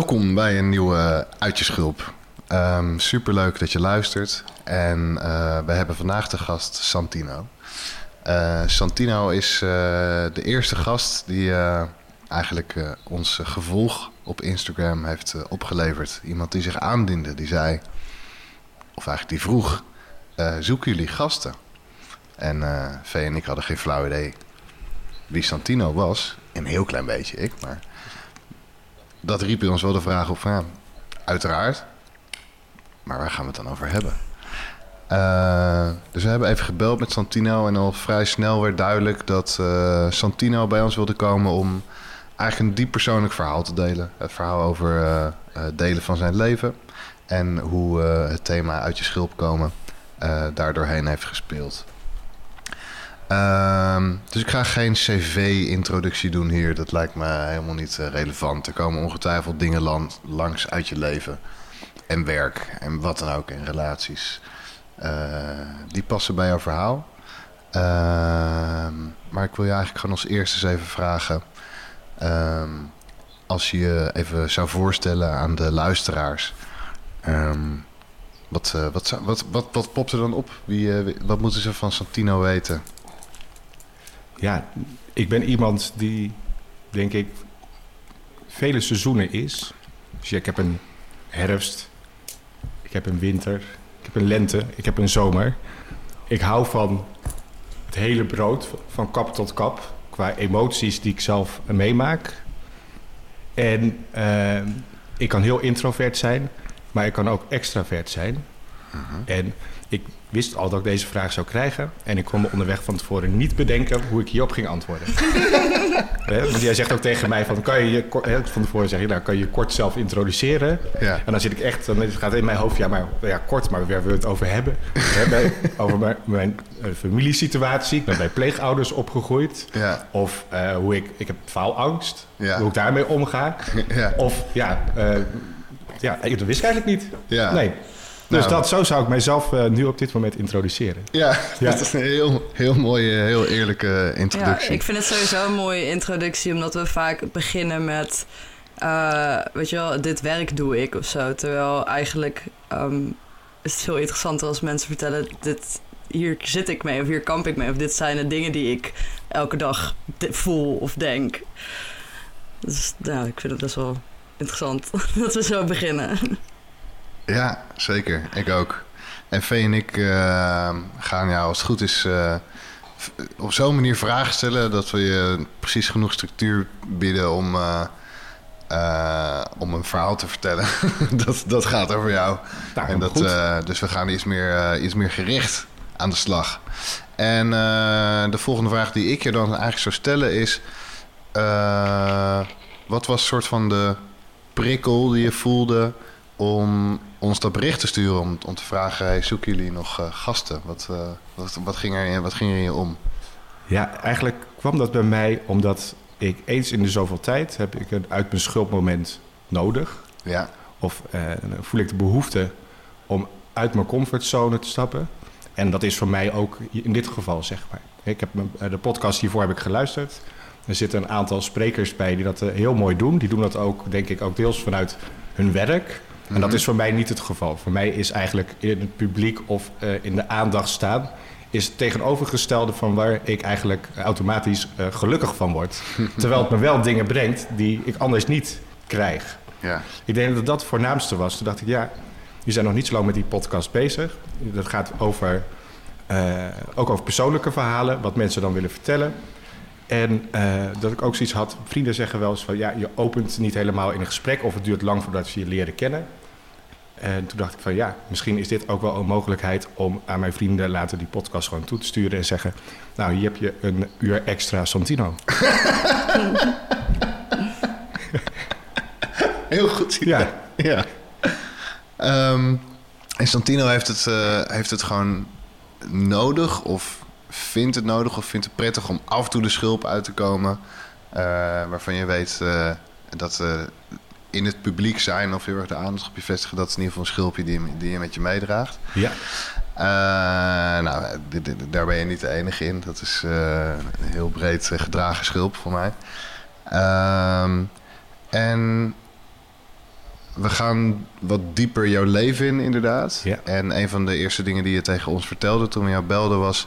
Welkom bij een nieuwe Uitjeschulp. Um, superleuk dat je luistert. En uh, we hebben vandaag de gast Santino. Uh, Santino is uh, de eerste gast die eigenlijk ons gevolg op Instagram heeft opgeleverd. Iemand die zich aandiende, die zei, of eigenlijk die vroeg, zoeken jullie gasten? En Vee en ik hadden geen flauw idee wie Santino was. Een heel klein beetje, ik, maar dat riep ons wel de vraag op van ja, uiteraard. Maar waar gaan we het dan over hebben? Uh, dus we hebben even gebeld met Santino en al vrij snel werd duidelijk dat uh, Santino bij ons wilde komen om eigenlijk een diep persoonlijk verhaal te delen. Het verhaal over uh, delen van zijn leven en hoe het thema uit je schulp komen daar doorheen heeft gespeeld. Uh, dus ik ga geen cv-introductie doen hier. Dat lijkt me helemaal niet uh, relevant. Er komen ongetwijfeld dingen langs uit je leven. En werk. En wat dan ook. En relaties. Uh, die passen bij jouw verhaal. Uh, maar ik wil je eigenlijk gewoon als eerste eens even vragen. Ehm, als je je even zou voorstellen aan de luisteraars. Ehm, wat, uh, wat, wat, wat, wat popt er dan op? Wie, wat moeten ze van Santino weten? Ja, ik ben iemand die, denk ik, vele seizoenen is. Dus ik heb een herfst, ik heb een winter, ik heb een lente, ik heb een zomer. Ik hou van het hele brood, van kap tot kap, qua emoties die ik zelf meemaak. En uh, ik kan heel introvert zijn, maar ik kan ook extravert zijn. -huh. En ik wist al dat ik deze vraag zou krijgen. En ik kon me onderweg van tevoren niet bedenken hoe ik hierop ging antwoorden. Want jij zegt ook tegen mij van, kan je je van tevoren zeg je, nou, kan je je kort zelf introduceren? Ja. En dan zit ik echt, dan gaat in mijn hoofd, ja, maar ja, kort, maar waar willen we het over hebben? bij, over mijn, mijn uh, familiesituatie. Ik ben bij pleegouders opgegroeid. Ja. Of uh, hoe ik, ik heb faalangst. Ja. Hoe ik daarmee omga. Ja. Of ja, uh, ja, dat wist ik eigenlijk niet. Ja. Nee. Dus nou, dat, zo zou ik mijzelf uh, nu op dit moment introduceren. Ja, ja. dat is een heel, heel mooie, heel eerlijke introductie. Ja, ik vind het sowieso een mooie introductie, omdat we vaak beginnen met... Uh, weet je wel, dit werk doe ik of zo. Terwijl eigenlijk um, is het veel interessanter als mensen vertellen... Dit, hier zit ik mee of hier kamp ik mee. Of dit zijn de dingen die ik elke dag voel of denk. Dus ja, ik vind het best wel interessant dat we zo beginnen. Ja, zeker. Ik ook. En Vee en ik uh, gaan jou, als het goed is, uh, op zo'n manier vragen stellen dat we je precies genoeg structuur bieden om, uh, om een verhaal te vertellen. dat, dat gaat over jou. En dat, dus we gaan iets meer, iets meer gericht aan de slag. En de volgende vraag die ik je dan eigenlijk zou stellen is: wat was soort van de prikkel die je voelde om ons dat bericht te sturen om, om te vragen: hey, zoeken jullie nog uh, gasten? Wat, uh, wat, wat, ging er, wat ging er in je om? Ja, eigenlijk kwam dat bij mij omdat ik eens in de zoveel tijd heb ik een uit mijn schuldmoment nodig. Ja. Of uh, voel ik de behoefte om uit mijn comfortzone te stappen. En dat is voor mij ook in dit geval, zeg maar. Ik heb de podcast hiervoor heb ik geluisterd. Er zitten een aantal sprekers bij die dat heel mooi doen. Die doen dat ook, denk ik, ook deels vanuit hun werk. En dat mhm. is voor mij niet het geval. Voor mij is eigenlijk in het publiek of uh, in de aandacht staan... is het tegenovergestelde van waar ik eigenlijk automatisch uh, gelukkig van word. Terwijl het me wel dingen brengt die ik anders niet krijg. Ja. Ik denk dat dat het voornaamste was. Toen dacht ik, ja, je zijn nog niet zo lang met die podcast bezig. Dat gaat over, eh, ook over persoonlijke verhalen, wat mensen dan willen vertellen. En eh, dat ik ook zoiets had, vrienden zeggen wel eens van, ja, je opent niet helemaal in een gesprek of het duurt lang voordat ze je leren kennen. En toen dacht ik van, ja, misschien is dit ook wel een mogelijkheid om aan mijn vrienden later die podcast gewoon toe te sturen en zeggen, nou, hier heb je een uur extra Santino. Heel goed idee. Ja. ja. Ehm, en Santino heeft het, eh, heeft het gewoon nodig of vindt het nodig of vindt het prettig om af en toe de schulp uit te komen. eh, waarvan je weet eh, dat in het publiek zijn of heel erg de aandacht op je vestigen. Dat is in ieder geval een schulpje die, je- die je met je meedraagt. Ja. Eh, nou, daar ben je niet de enige in. Dat is eh, een heel breed eh, gedragen schulp voor mij. Ehm, en we gaan wat dieper jouw leven in, inderdaad. Ja. En een van de eerste dingen die je tegen ons vertelde toen we jou belden was...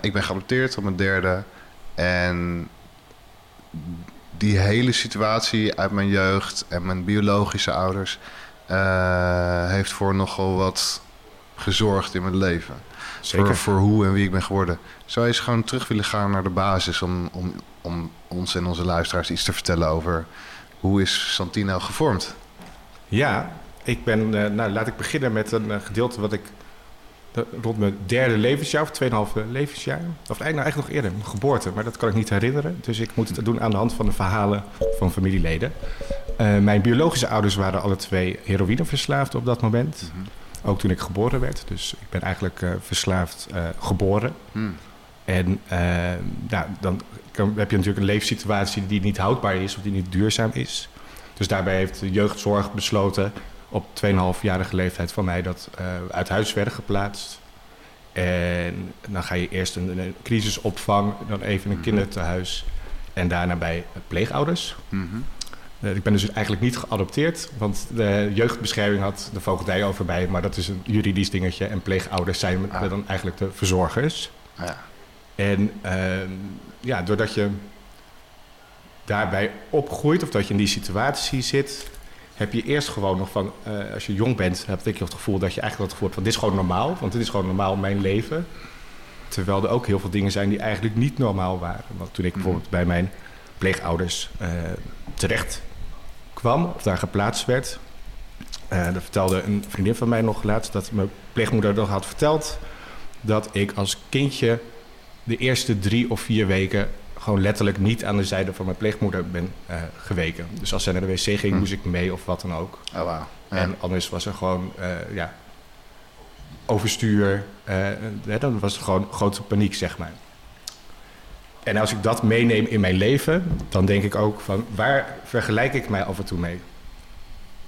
ik ben geadopteerd op mijn derde. En die hele situatie uit mijn jeugd en mijn biologische ouders... eh, heeft voor nogal wat gezorgd in mijn leven. Zeker. Voor, voor hoe en wie ik ben geworden. Zou je eens gewoon terug willen gaan naar de basis... om, om, om ons en onze luisteraars iets te vertellen over... hoe is Santino gevormd? Ja, ik ben, eh, nou laat ik beginnen met een eh, gedeelte wat ik rond mijn derde levensjaar, of tweeënhalve levensjaar, of eigenlijk, nou, eigenlijk nog eerder, mijn geboorte, maar dat kan ik niet herinneren. Dus ik moet het doen aan de hand van de verhalen van familieleden. Eh, mijn biologische ouders waren alle twee heroïneverslaafd op dat moment. Ook toen ik geboren werd. Dus ik ben eigenlijk eh, verslaafd eh, geboren. Hmm. En nou, dan kan- heb je natuurlijk een leefsituatie die niet houdbaar is of die niet duurzaam is. Dus daarbij heeft de jeugdzorg besloten op 2,5-jarige leeftijd van mij dat eh, uit huis werden geplaatst. En dan ga je eerst een, een crisisopvang, dan even een Mhm. kinderthuis en daarna bij pleegouders. Mhm. Eh, ik ben dus eigenlijk niet geadopteerd, want de jeugdbescherming had de voogdij over bij, maar dat is een juridisch dingetje en pleegouders zijn Ah. dan eigenlijk de verzorgers. Ja. En ehm, ja, doordat je daarbij opgroeit of dat je in die situatie zit, heb je eerst gewoon nog van, eh, als je jong bent, heb ik het gevoel dat je eigenlijk het gevoel hebt van dit is gewoon normaal, want dit is gewoon normaal mijn leven. Terwijl er ook heel veel dingen zijn die eigenlijk niet normaal waren. Want toen ik Mhm. bijvoorbeeld bij mijn pleegouders eh, terecht kwam, of daar geplaatst werd, eh dan vertelde een vriendin van mij nog laatst dat mijn pleegmoeder nog had verteld dat ik als kindje de eerste drie of vier weken gewoon letterlijk niet aan de zijde van mijn pleegmoeder ben eh, geweken. Dus als zij naar de wc ging, Hm. moest ik mee of wat dan ook. Oh. Ja. En anders was er gewoon, eh, ja, overstuur. eh, dan was er gewoon grote paniek, zeg maar. En als ik dat meeneem in mijn leven, dan denk ik ook van, waar vergelijk ik mij af en toe mee?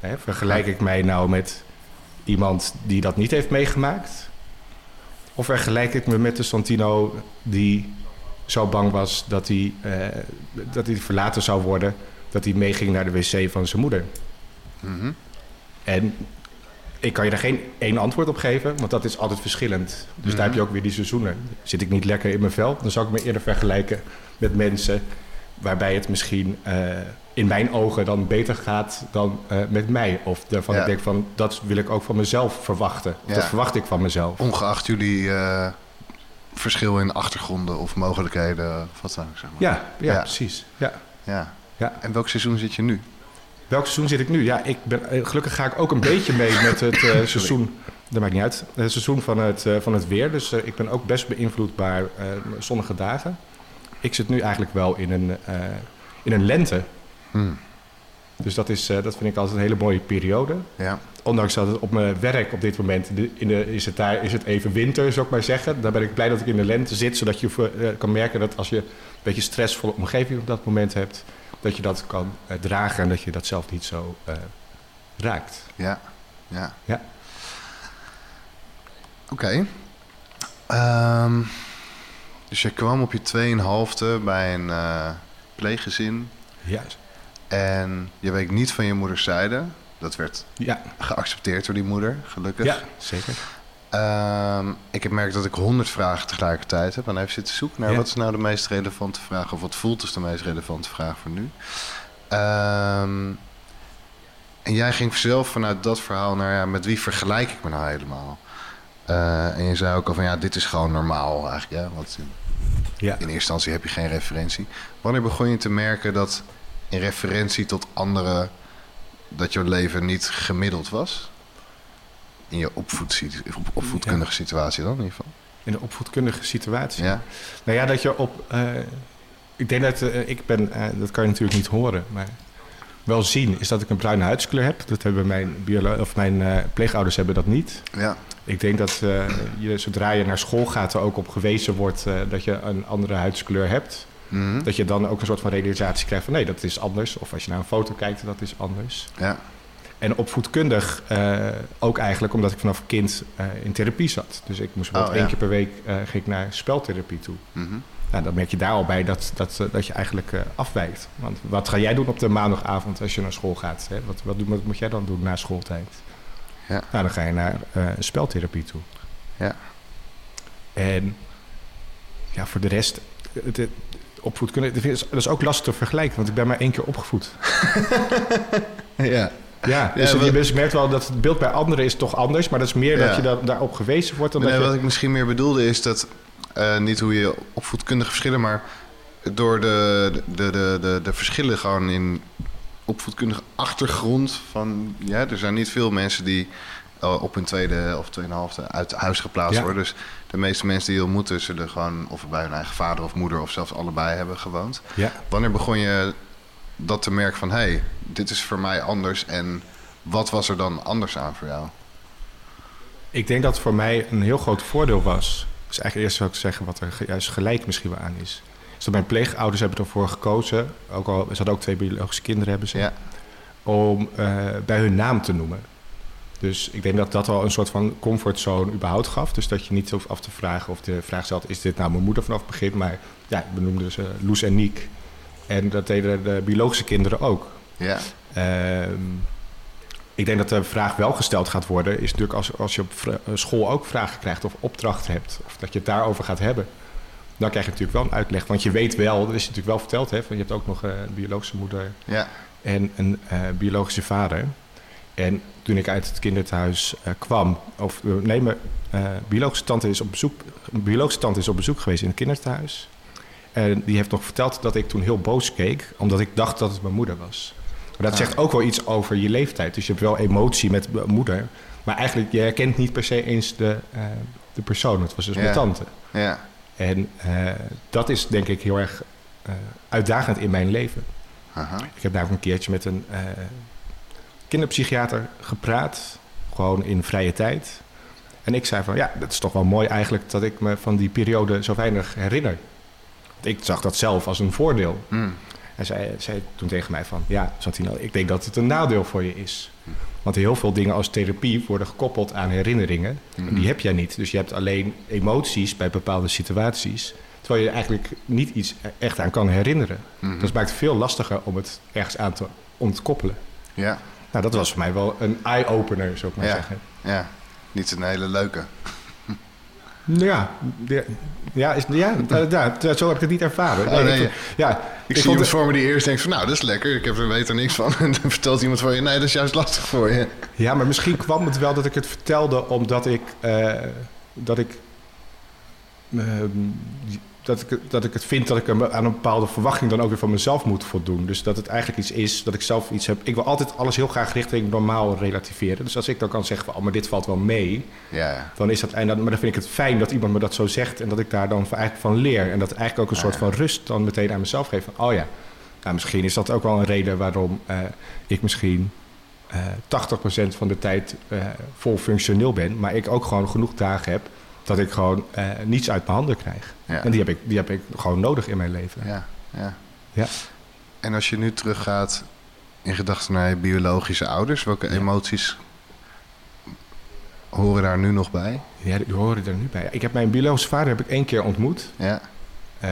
Hè, vergelijk ik mij nou met iemand die dat niet heeft meegemaakt? Of vergelijk ik me met de Santino die zo bang was dat hij, eh, dat hij verlaten zou worden, dat hij meeging naar de wc van zijn moeder? Mhm. En ik kan je daar geen één antwoord op geven, want dat is altijd verschillend. Dus Mhm. daar heb je ook weer die seizoenen. Zit ik niet lekker in mijn vel, dan zou ik me eerder vergelijken met mensen waarbij het misschien eh, in mijn ogen dan beter gaat dan eh, met mij. Of waarvan Ja. ik denk van dat wil ik ook van mezelf verwachten. Of Ja. Dat verwacht ik van mezelf. Ongeacht jullie verschil in achtergronden of mogelijkheden, of wat dan ook, zeg maar. Ja, ja, Ja. precies. Ja. ja. Ja. En welk seizoen zit je nu? Welk seizoen zit ik nu? Ja, ik ben, eh, gelukkig ga ik ook een beetje mee met het eh, seizoen. Dat maakt niet uit. Het seizoen van het, eh, van het weer. Dus ik ben ook best beïnvloedbaar zonnige dagen. Ik zit nu eigenlijk wel in een, in een lente. Hmm. Dus dat, is, eh, dat vind ik altijd een hele mooie periode. Ja. Ondanks dat het op mijn werk op dit moment in de, is, het daar, is het even winter, zou ik maar zeggen. Daar ben ik blij dat ik in de lente zit, zodat je eh, kan merken dat als je een beetje stressvolle omgeving op dat moment hebt, dat je dat kan eh, dragen en dat je dat zelf niet zo eh, raakt. Ja. Ja. Ja. Oké. Ehm, dus je kwam op je 2,5 bij een eh, pleeggezin. Ja, En je weet niet van je moeders zijde. Dat werd ja, geaccepteerd door die moeder, gelukkig. ja zeker. Ehm, ik heb merkt dat ik honderd vragen tegelijkertijd heb. En even zitten zoeken naar Ja. wat is nou de meest relevante vraag. Of wat voelt als de meest relevante vraag voor nu. Ehm, en jij ging zelf vanuit dat verhaal naar ja, met wie vergelijk ik me nou helemaal? Eh, en je zei ook al van ja, dit is gewoon normaal eigenlijk. Ja? Want Ja. in eerste instantie heb je geen referentie. Wanneer begon je te merken dat in referentie tot anderen dat jouw leven niet gemiddeld was? In je op- opvoedkundige situatie dan in ieder geval. In de opvoedkundige situatie. Ja, Nou ja, dat je op. eh, ik denk dat eh, ik ben. eh, dat kan je natuurlijk niet horen, maar wel zien is dat ik een bruine huidskleur heb. Dat hebben mijn of mijn pleegouders hebben dat niet. ja, Ik denk dat je zodra je naar school gaat er ook op gewezen wordt dat je een andere huidskleur hebt. Mhm. Dat je dan ook een soort van realisatie krijgt van nee, dat is anders. Of als je naar een foto kijkt, dat is anders. ja, En opvoedkundig eh, ook eigenlijk omdat ik vanaf kind eh, in therapie zat. Dus ik moest wel Oh, één ja. keer per week eh, ging ik naar speltherapie toe. mhm. Nou, dan merk je daar al bij dat, dat, dat je eigenlijk afwijkt. Want wat ga jij doen op de maandagavond als je naar school gaat? Hè? Wat, wat, moet jij dan doen na schooltijd? Ja. Nou, dan ga je naar speltherapie toe. Ja. En ja, voor de rest, het, het, opvoedkunde, dat is, dat is ook lastig te vergelijken, want ik ben maar één keer opgevoed. ja. Ja, dus Ja, je wat- merkt wel dat het beeld bij anderen is toch anders, maar dat is meer Ja. dat je da- daarop gewezen wordt dan Nee, dat je... wat ik misschien meer bedoelde is dat eh, niet hoe je opvoedkundige verschillen, maar door de, de, de, de, de verschillen gewoon in opvoedkundige achtergrond van ja, er zijn niet veel mensen die op hun tweede of tweeënhalfde uit huis geplaatst Ja. worden. Dus de meeste mensen die je ontmoeten zullen gewoon of bij hun eigen vader of moeder of zelfs allebei hebben gewoond. Ja. Wanneer begon je dat te merken van hé, hey, dit is voor mij anders en wat was er dan anders aan voor jou? Ik denk dat het voor mij een heel groot voordeel was. Dus eigenlijk eerst zou ik zeggen wat er juist gelijk misschien wel aan is. Dat mijn pleegouders hebben ervoor gekozen, ook al ze hadden ook twee biologische kinderen hebben ze, Ja, om eh, bij hun naam te noemen. Dus ik denk dat dat al een soort van comfortzone überhaupt gaf. Dus dat je niet hoeft af te vragen of de vraag stelt... is dit nou mijn moeder vanaf het begin? Maar ja, we noemden ze Loes en Niek. En dat deden de biologische kinderen ook. ja, Ehm, ik denk dat de vraag wel gesteld gaat worden... is natuurlijk als, als je op eh, school ook vragen krijgt of opdrachten hebt... of dat je het daarover gaat hebben... dan krijg je natuurlijk wel een uitleg. Want je weet wel, dat is natuurlijk wel verteld... Hè, van je hebt ook nog eh, een biologische moeder ja, en een eh, biologische vader. En toen ik uit het kinderthuis eh, kwam, of eh, nee, mijn eh, biologische tante is op bezoek, biologische tante is op bezoek geweest in het kinderthuis. En die heeft nog verteld dat ik toen heel boos keek, omdat ik dacht dat het mijn moeder was. Maar dat Ah. zegt ook wel iets over je leeftijd. Dus je hebt wel emotie met moeder, maar eigenlijk je herkent niet per se eens de, de persoon. Het was dus mijn tante. ja. En dat is denk ik heel erg uitdagend in mijn leven. Aha. Ik heb namelijk een keertje met een kinderpsychiater gepraat. Gewoon in vrije tijd. En ik zei van, ja, dat is toch wel mooi eigenlijk dat ik me van die periode zo weinig herinner. Want ik zag dat zelf als een voordeel. Mm. Hij zei, zei toen tegen mij van, ja, Santino, ik denk dat het een nadeel voor je is. Want heel veel dingen als therapie worden gekoppeld aan herinneringen. En die heb jij niet. Dus je hebt alleen emoties bij bepaalde situaties. Terwijl je eigenlijk niet iets echt aan kan herinneren. Mhm. Dat maakt het veel lastiger om het ergens aan te ontkoppelen. Ja, Nou, dat was voor mij wel een eye-opener, zou ik maar Ja. zeggen. ja. Niet een hele leuke. Ja, ja, ja, is, ja, zo heb ik het niet ervaren. Oh, nee. ik, ja, Ik, ik zie iemand voor me die eerst denkt van... nou, dat is lekker, ik heb er weet er niks van. En dan vertelt iemand voor je... nee, dat is juist lastig voor je. Ja, maar misschien kwam het wel dat ik het vertelde omdat ik, eh, dat ik, ehm, dat ik, dat ik het vind dat ik aan een bepaalde verwachting dan ook weer van mezelf moet voldoen. Dus dat het eigenlijk iets is dat ik zelf iets heb. Ik wil altijd alles heel graag richting normaal relativeren. Dus als ik dan kan zeggen van, oh, maar dit valt wel mee, Ja, dan is dat. En dan, maar dan vind ik het fijn dat iemand me dat zo zegt en dat ik daar dan eigenlijk van leer. En dat eigenlijk ook een soort van rust dan meteen aan mezelf geef. Van, oh ja, nou, misschien is dat ook wel een reden waarom eh, ik misschien eh 80% van de tijd eh, vol functioneel ben. Maar ik ook gewoon genoeg dagen heb dat ik gewoon niets uit mijn handen krijg. Ja. En die heb, ik, die heb ik gewoon nodig in mijn leven. Ja, ja. Ja. En als je nu teruggaat in gedachten naar je biologische ouders... welke emoties horen daar nu nog bij? Ja, die horen er nu bij. Ik heb mijn biologische vader heb ik één keer ontmoet. Ja, Eh,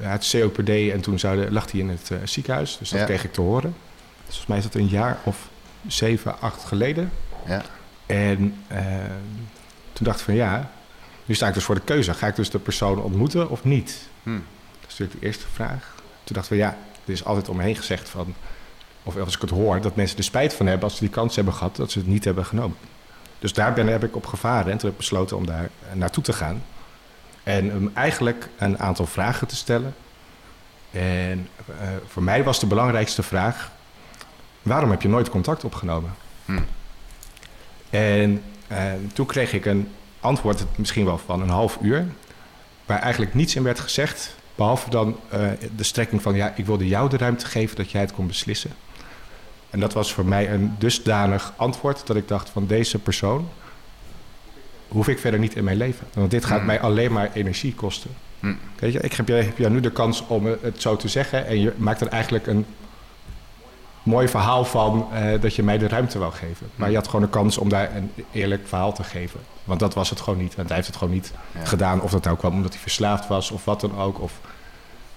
hij had COPD en toen zou de- lag hij in het eh, ziekenhuis. Dus dat Ja. kreeg ik te horen. Dus volgens mij is dat een jaar of zeven, acht geleden. ja, En eh, toen dacht ik van ja, nu sta ik dus voor de keuze. Ga ik dus de persoon ontmoeten of niet? hm. Dat is natuurlijk de eerste vraag. Toen dacht ik van ja, Er is altijd omheen gezegd van, of als ik het hoor, dat mensen er spijt van hebben als ze die kans hebben gehad dat ze het niet hebben genomen. Dus daar ben, heb ik op gevaren en toen heb ik besloten om daar eh, naartoe te gaan. En hem eigenlijk een aantal vragen te stellen. En eh, voor mij was de belangrijkste vraag: waarom heb je nooit contact opgenomen? Hm. En eh, toen kreeg ik een antwoord, misschien wel van een half uur, waar eigenlijk niets in werd gezegd, behalve dan eh, de strekking van: ja, ik wilde jou de ruimte geven dat jij het kon beslissen. En dat was voor mij een dusdanig antwoord dat ik dacht: van deze persoon hoef ik verder niet in mijn leven. Want dit gaat Hm. mij alleen maar energie kosten. Hm. Weet je, ik heb, jou- heb jou nu de kans om het zo te zeggen. En je maakt er eigenlijk een mooi verhaal van eh, dat je mij de ruimte wou geven. Maar je had gewoon een kans om daar een eerlijk verhaal te geven. Want dat was het gewoon niet. Want hij heeft het gewoon niet Ja. gedaan. Of dat nou kwam omdat hij verslaafd was of wat dan ook. Of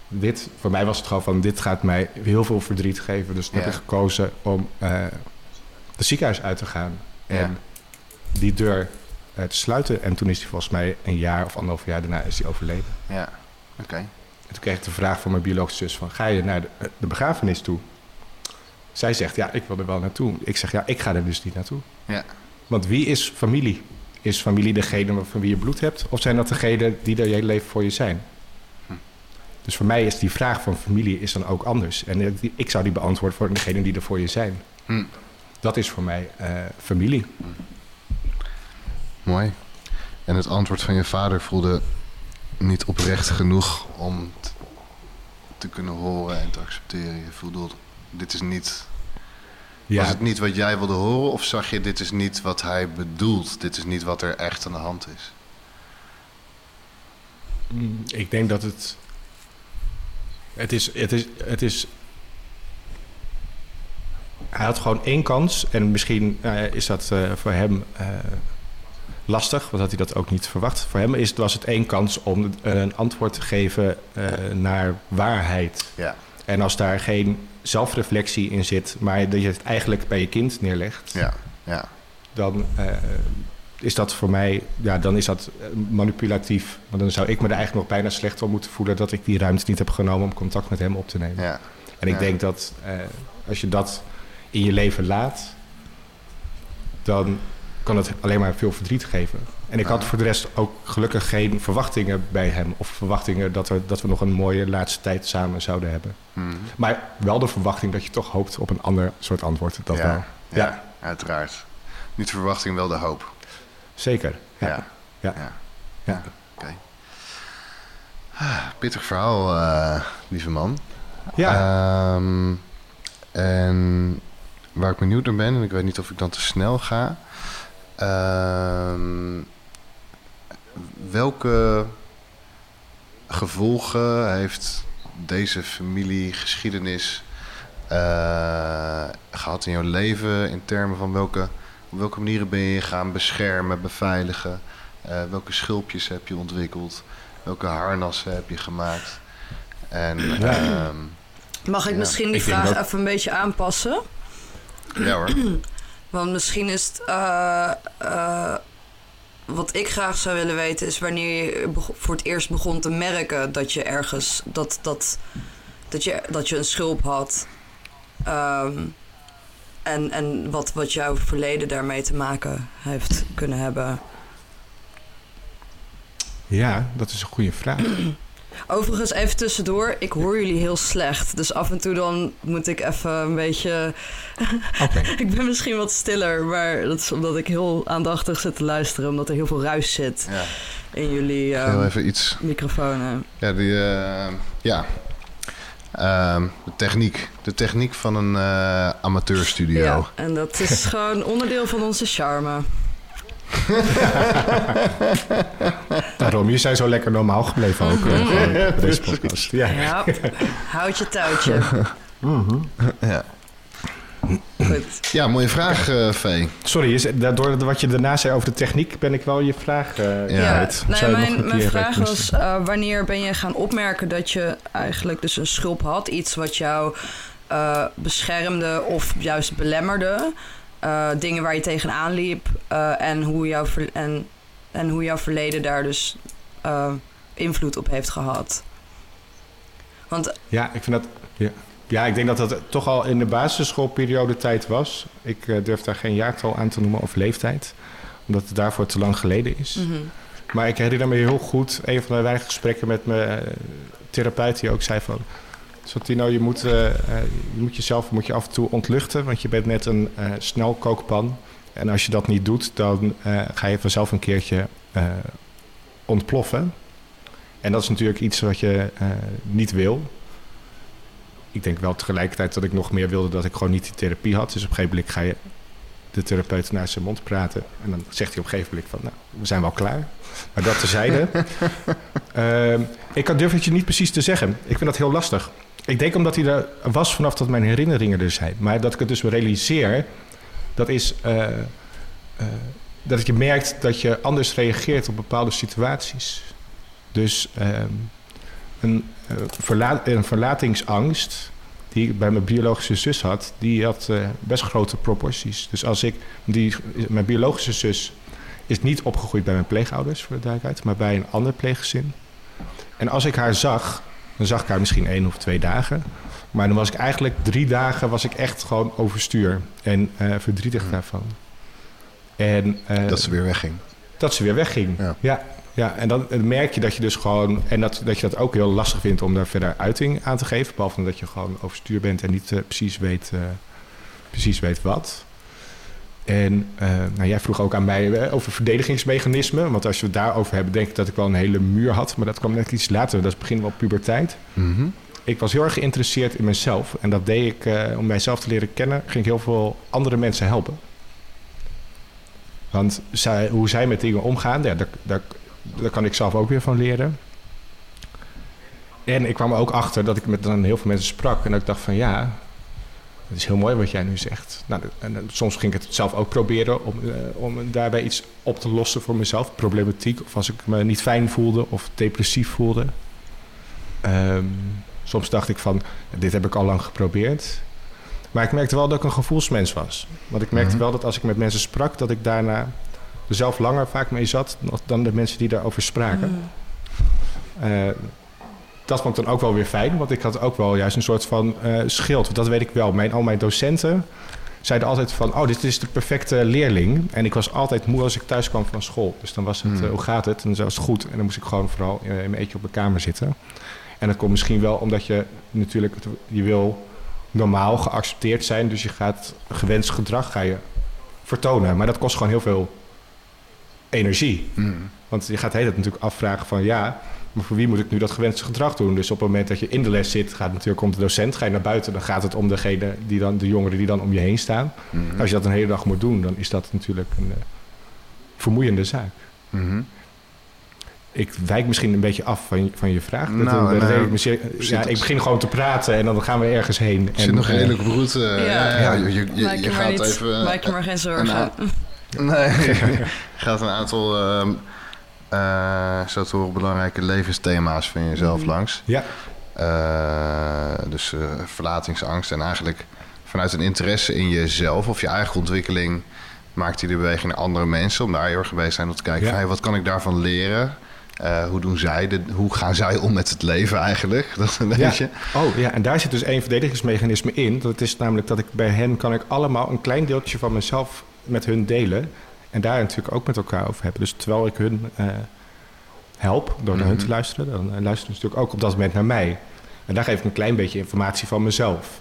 dit, voor mij was het gewoon van dit gaat mij heel veel verdriet geven. Dus toen heb ik gekozen om eh het ziekenhuis uit te gaan. En Ja. die deur eh, te sluiten. En toen is hij volgens mij een jaar of anderhalf jaar daarna is hij overleden. Ja, oké. En toen kreeg ik de vraag van mijn biologische zus van... ga je naar de, de begrafenis toe? Zij zegt, ja, ik wil er wel naartoe. Ik zeg, ja, ik ga er dus niet naartoe. Ja. Want wie is familie? Is familie degene van wie je bloed hebt? Of zijn dat degenen die er je hele leven voor je zijn? Hm. Dus voor mij is die vraag van familie is dan ook anders. En ik- die- ik zou die beantwoorden voor degenen die er voor je zijn. Hm. Dat is voor mij eh, familie. Mooi. En het antwoord van je vader voelde niet oprecht genoeg om te kunnen horen en te accepteren. Je voelde, dit is niet... Was het niet wat jij wilde horen of zag je, dit is niet wat hij bedoelt? Dit is niet wat er echt aan de hand is? Mm, Ik denk dat het. Het is, het is, het is. Hij had gewoon één kans. En misschien eh, is dat eh, voor hem eh, lastig, want had hij dat ook niet verwacht. Voor hem is, was het één kans om een antwoord te geven eh, naar waarheid. Ja, En als daar geen zelfreflectie in zit, maar dat je het eigenlijk bij je kind neerlegt ja, ja. dan eh, is dat voor mij, ja, dan is dat eh, manipulatief. Want dan zou ik me er eigenlijk nog bijna slecht om moeten voelen dat ik die ruimte niet heb genomen om contact met hem op te nemen. ja. En ik Ja. denk dat eh, als je dat in je leven laat, dan kan het alleen maar veel verdriet geven. En ik had Ja. voor de rest ook gelukkig geen verwachtingen bij hem. Of verwachtingen dat, er, dat we nog een mooie laatste tijd samen zouden hebben. Hm. Maar wel de verwachting dat je toch hoopt op een ander soort antwoord. Dat wel. ja, ja, Ja. uiteraard. Niet de verwachting, wel de hoop. Zeker. Ja. Ja. Ja. ja. Ja. Oké. Ah, Pittig verhaal, eh, lieve man. Ja. Ehm, en waar ik benieuwd naar ben, en ik weet niet of ik dan te snel ga. ehm, welke gevolgen heeft deze familiegeschiedenis eh, gehad in jouw leven? In termen van welke, op welke manieren ben je gaan beschermen, beveiligen? Eh, welke schulpjes heb je ontwikkeld? Welke harnassen heb je gemaakt? En Ja. ehm, Mag ik Ja. misschien die Ik vraag dat- even een beetje aanpassen? ja hoor. Want misschien is het. Wat ik graag zou willen weten is wanneer je voor het eerst begon te merken dat je ergens. dat, dat, dat, je, dat je een schulp had. Ehm, en en wat, wat jouw verleden daarmee te maken heeft kunnen hebben. Ja, dat is een goede vraag. Overigens, even tussendoor. Ik hoor jullie heel slecht. Dus af en toe dan moet ik even een beetje... Ik ben misschien wat stiller, maar dat is omdat ik heel aandachtig zit te luisteren. Omdat er heel veel ruis zit Ja. in jullie Heel ehm, even iets. microfoons. Ja, die, eh, ja. Ehm, de techniek. De techniek van een eh, amateurstudio. Ja, en dat is gewoon onderdeel van onze charme. Daarom, je zijn zo lekker normaal gebleven ook. eh, bij deze podcast. Ja. Ja, houd je touwtje. Ja. Goed. ja, mooie vraag, eh Vee. Sorry, is, door wat je daarna zei over de techniek, ben ik wel je vraag eh Ja. kwijt. nee, Zou je nog mijn, mijn eh, vraag was: eh, wanneer ben je gaan opmerken dat je eigenlijk dus een schulp had? Iets wat jou eh, beschermde of juist belemmerde? Eh, dingen waar je tegenaan liep eh, en, hoe jouw en, en hoe jouw verleden daar dus eh, invloed op heeft gehad. Want Ja, ik vind dat... Ja. Ja, ik denk dat dat toch al in de basisschoolperiode tijd was. Ik durf daar geen jaartal aan te noemen of leeftijd. Omdat het daarvoor te lang geleden is. Mhm. Maar ik herinner me heel goed een van de weinige gesprekken met mijn therapeut die ook zei van... Santino, je moet, eh, eh, je moet jezelf moet je af en toe ontluchten, want je bent net een eh snelkookpan. En als je dat niet doet, dan ga je vanzelf een keertje ontploffen. En dat is natuurlijk iets wat je niet wil. Ik denk wel tegelijkertijd dat ik nog meer wilde dat ik gewoon niet die therapie had. Dus op een gegeven moment ga je de therapeut naar zijn mond praten. En dan zegt hij op een gegeven moment van, nou, we zijn wel klaar. Maar dat terzijde. Ehm ik kan durf het je niet precies te zeggen. Ik vind dat heel lastig. Ik denk omdat hij er was vanaf dat mijn herinneringen er zijn. Maar dat ik het dus realiseer, dat is eh, eh, dat je merkt dat je anders reageert op bepaalde situaties. Dus ehm, een, eh, een verlatingsangst die ik bij mijn biologische zus had, die had best grote proporties. Dus als ik, die, mijn biologische zus is niet opgegroeid bij mijn pleegouders, voor de duidelijkheid, maar bij een ander pleeggezin. En als ik haar zag, dan zag ik haar misschien één of twee dagen. Maar dan was ik eigenlijk drie dagen was ik echt gewoon overstuur en eh, verdrietig daarvan. En, eh, Dat ze weer wegging. dat ze weer wegging. Ja. Ja. Ja, en dan merk je dat je dus gewoon... en dat, dat je dat ook heel lastig vindt om daar verder uiting aan te geven. Behalve dat je gewoon overstuur bent en niet eh, precies, weet, precies weet wat. En eh, nou, jij vroeg ook aan mij eh, over verdedigingsmechanismen. Want als we het daarover hebben, denk ik dat ik wel een hele muur had. Maar dat kwam net iets later. Dat is begin wel puberteit. Mhm. Ik was heel erg geïnteresseerd in mezelf. En dat deed ik eh, om mijzelf te leren kennen. Ging ik heel veel andere mensen helpen. Want zij, hoe zij met dingen omgaan, ja, daar, daar, daar kan ik zelf ook weer van leren. En ik kwam er ook achter dat ik met dan heel veel mensen sprak. En dat ik dacht van ja, het is heel mooi wat jij nu zegt. Nou, en, eh, soms ging ik het zelf ook proberen om, eh, om daarbij iets op te lossen voor mezelf. Problematiek. Of als ik me niet fijn voelde of depressief voelde. Ehm, soms dacht ik van, dit heb ik al lang geprobeerd. Maar ik merkte wel dat ik een gevoelsmens was. Want ik merkte Mhm. wel dat als ik met mensen sprak, dat ik daarna er zelf langer vaak mee zat dan de mensen die daarover spraken. Eh, dat vond ik dan ook wel weer fijn, want ik had ook wel juist een soort van eh, schild. Want dat weet ik wel. Mijn, al mijn docenten zeiden altijd van, oh, dit is de perfecte leerling. En ik was altijd moe als ik thuis kwam van school. Dus dan was het, Hmm. eh, hoe gaat het? En dan was het goed. En dan moest ik gewoon vooral in, in mijn eentje op mijn kamer zitten. En dat komt misschien wel omdat je natuurlijk, je wil normaal geaccepteerd zijn. Dus je gaat gewenst gedrag ga je vertonen. Maar dat kost gewoon heel veel energie. Mhm. Want je gaat de hele tijd natuurlijk afvragen van ja, maar voor wie moet ik nu dat gewenste gedrag doen? Dus op het moment dat je in de les zit, gaat het natuurlijk om de docent. Ga je naar buiten, dan gaat het om degene die dan, de jongeren die dan om je heen staan. Mhm. Als je dat een hele dag moet doen, dan is dat natuurlijk een eh, vermoeiende zaak. Mhm. Ik wijk misschien een beetje af van, je- van je vraag. Dat- Nou, dat weet ik, ja, ik begin gewoon te praten en dan gaan we ergens heen. Zit nog eh, redelijk op route. ja, ja, je, je, je, Maak je, je maar gaat niet, even... maak je maar geen zorgen. een Nee, je gaat een aantal ehm eh, zo te horen belangrijke levensthema's van jezelf Mhm. langs. Ja. Eh, dus eh, verlatingsangst en eigenlijk vanuit een interesse in jezelf of je eigen ontwikkeling maakt hij de beweging naar andere mensen om daar heel erg te zijn om te kijken Ja. van hey, wat kan ik daarvan leren? Eh, hoe doen zij de, hoe gaan zij om met het leven eigenlijk? Dat een Ja. beetje. Oh ja, en daar zit dus één verdedigingsmechanisme in. Dat is namelijk dat ik bij hen kan ik allemaal een klein deeltje van mezelf met hun delen. En daar natuurlijk ook met elkaar over hebben. Dus terwijl ik hun eh, help door naar hun Mhm. te luisteren, dan eh, luisteren ze natuurlijk ook op dat moment naar mij. En daar geef ik een klein beetje informatie van mezelf.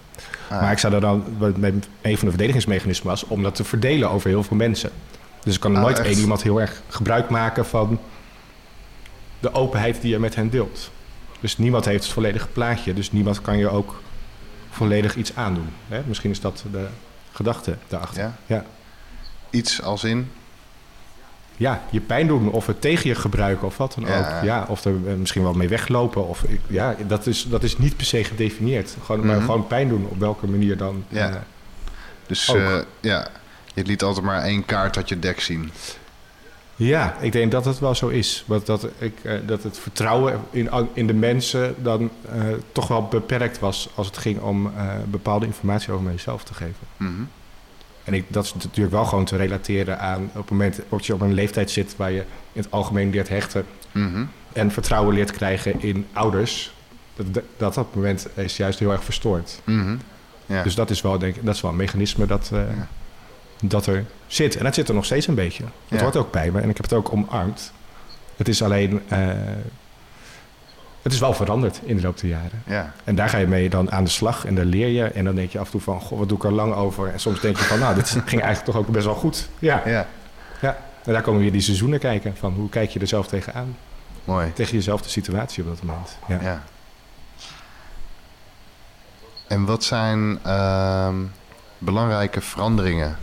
Ah, Maar ik zou er dan, wat een van de verdedigingsmechanismen was, om dat te verdelen over heel veel mensen. Dus ik kan Ah, nooit één iemand heel erg gebruik maken van de openheid die je met hen deelt. Dus niemand heeft het volledige plaatje, dus niemand kan je ook volledig iets aandoen. Hè? Misschien is dat de gedachte daarachter. ja? Ja. Iets als in. Ja, je pijn doen of het tegen je gebruiken of wat dan Ja. ook. Ja, of er eh, misschien wel mee weglopen. Of, ja, dat is, dat is niet per se gedefinieerd. Gewoon, maar Mhm. gewoon pijn doen, op welke manier dan. Ja. eh, Dus eh, ja, je liet altijd maar één kaart uit je dek zien. Ja, ik denk dat het wel zo is. Want dat, ik, dat het vertrouwen in, in de mensen dan toch wel beperkt was als het ging om bepaalde informatie over mezelf te geven. Mhm. En ik, dat is natuurlijk wel gewoon te relateren aan op het moment dat je op een leeftijd zit waar je in het algemeen leert hechten Mhm. en vertrouwen leert krijgen in ouders. Dat, dat dat moment is juist heel erg verstoord. Mhm. ja. Dus dat is wel, denk ik, dat is wel een mechanisme dat, eh, Ja. dat er zit. En dat zit er nog steeds een beetje. Het Ja. hoort ook bij me en ik heb het ook omarmd. Het is alleen, eh, het is wel veranderd in de loop der jaren. ja. En daar ga je mee dan aan de slag en dan leer je. En dan denk je af en toe van, goh, wat doe ik er lang over? En soms denk je van, nou, dit ging eigenlijk toch ook best wel goed. Ja, ja. ja. En daar komen weer die seizoenen kijken. Van hoe kijk je er zelf tegenaan? Mooi. Tegen jezelf de situatie op dat moment. Ja. Ja. En wat zijn ehm, belangrijke veranderingen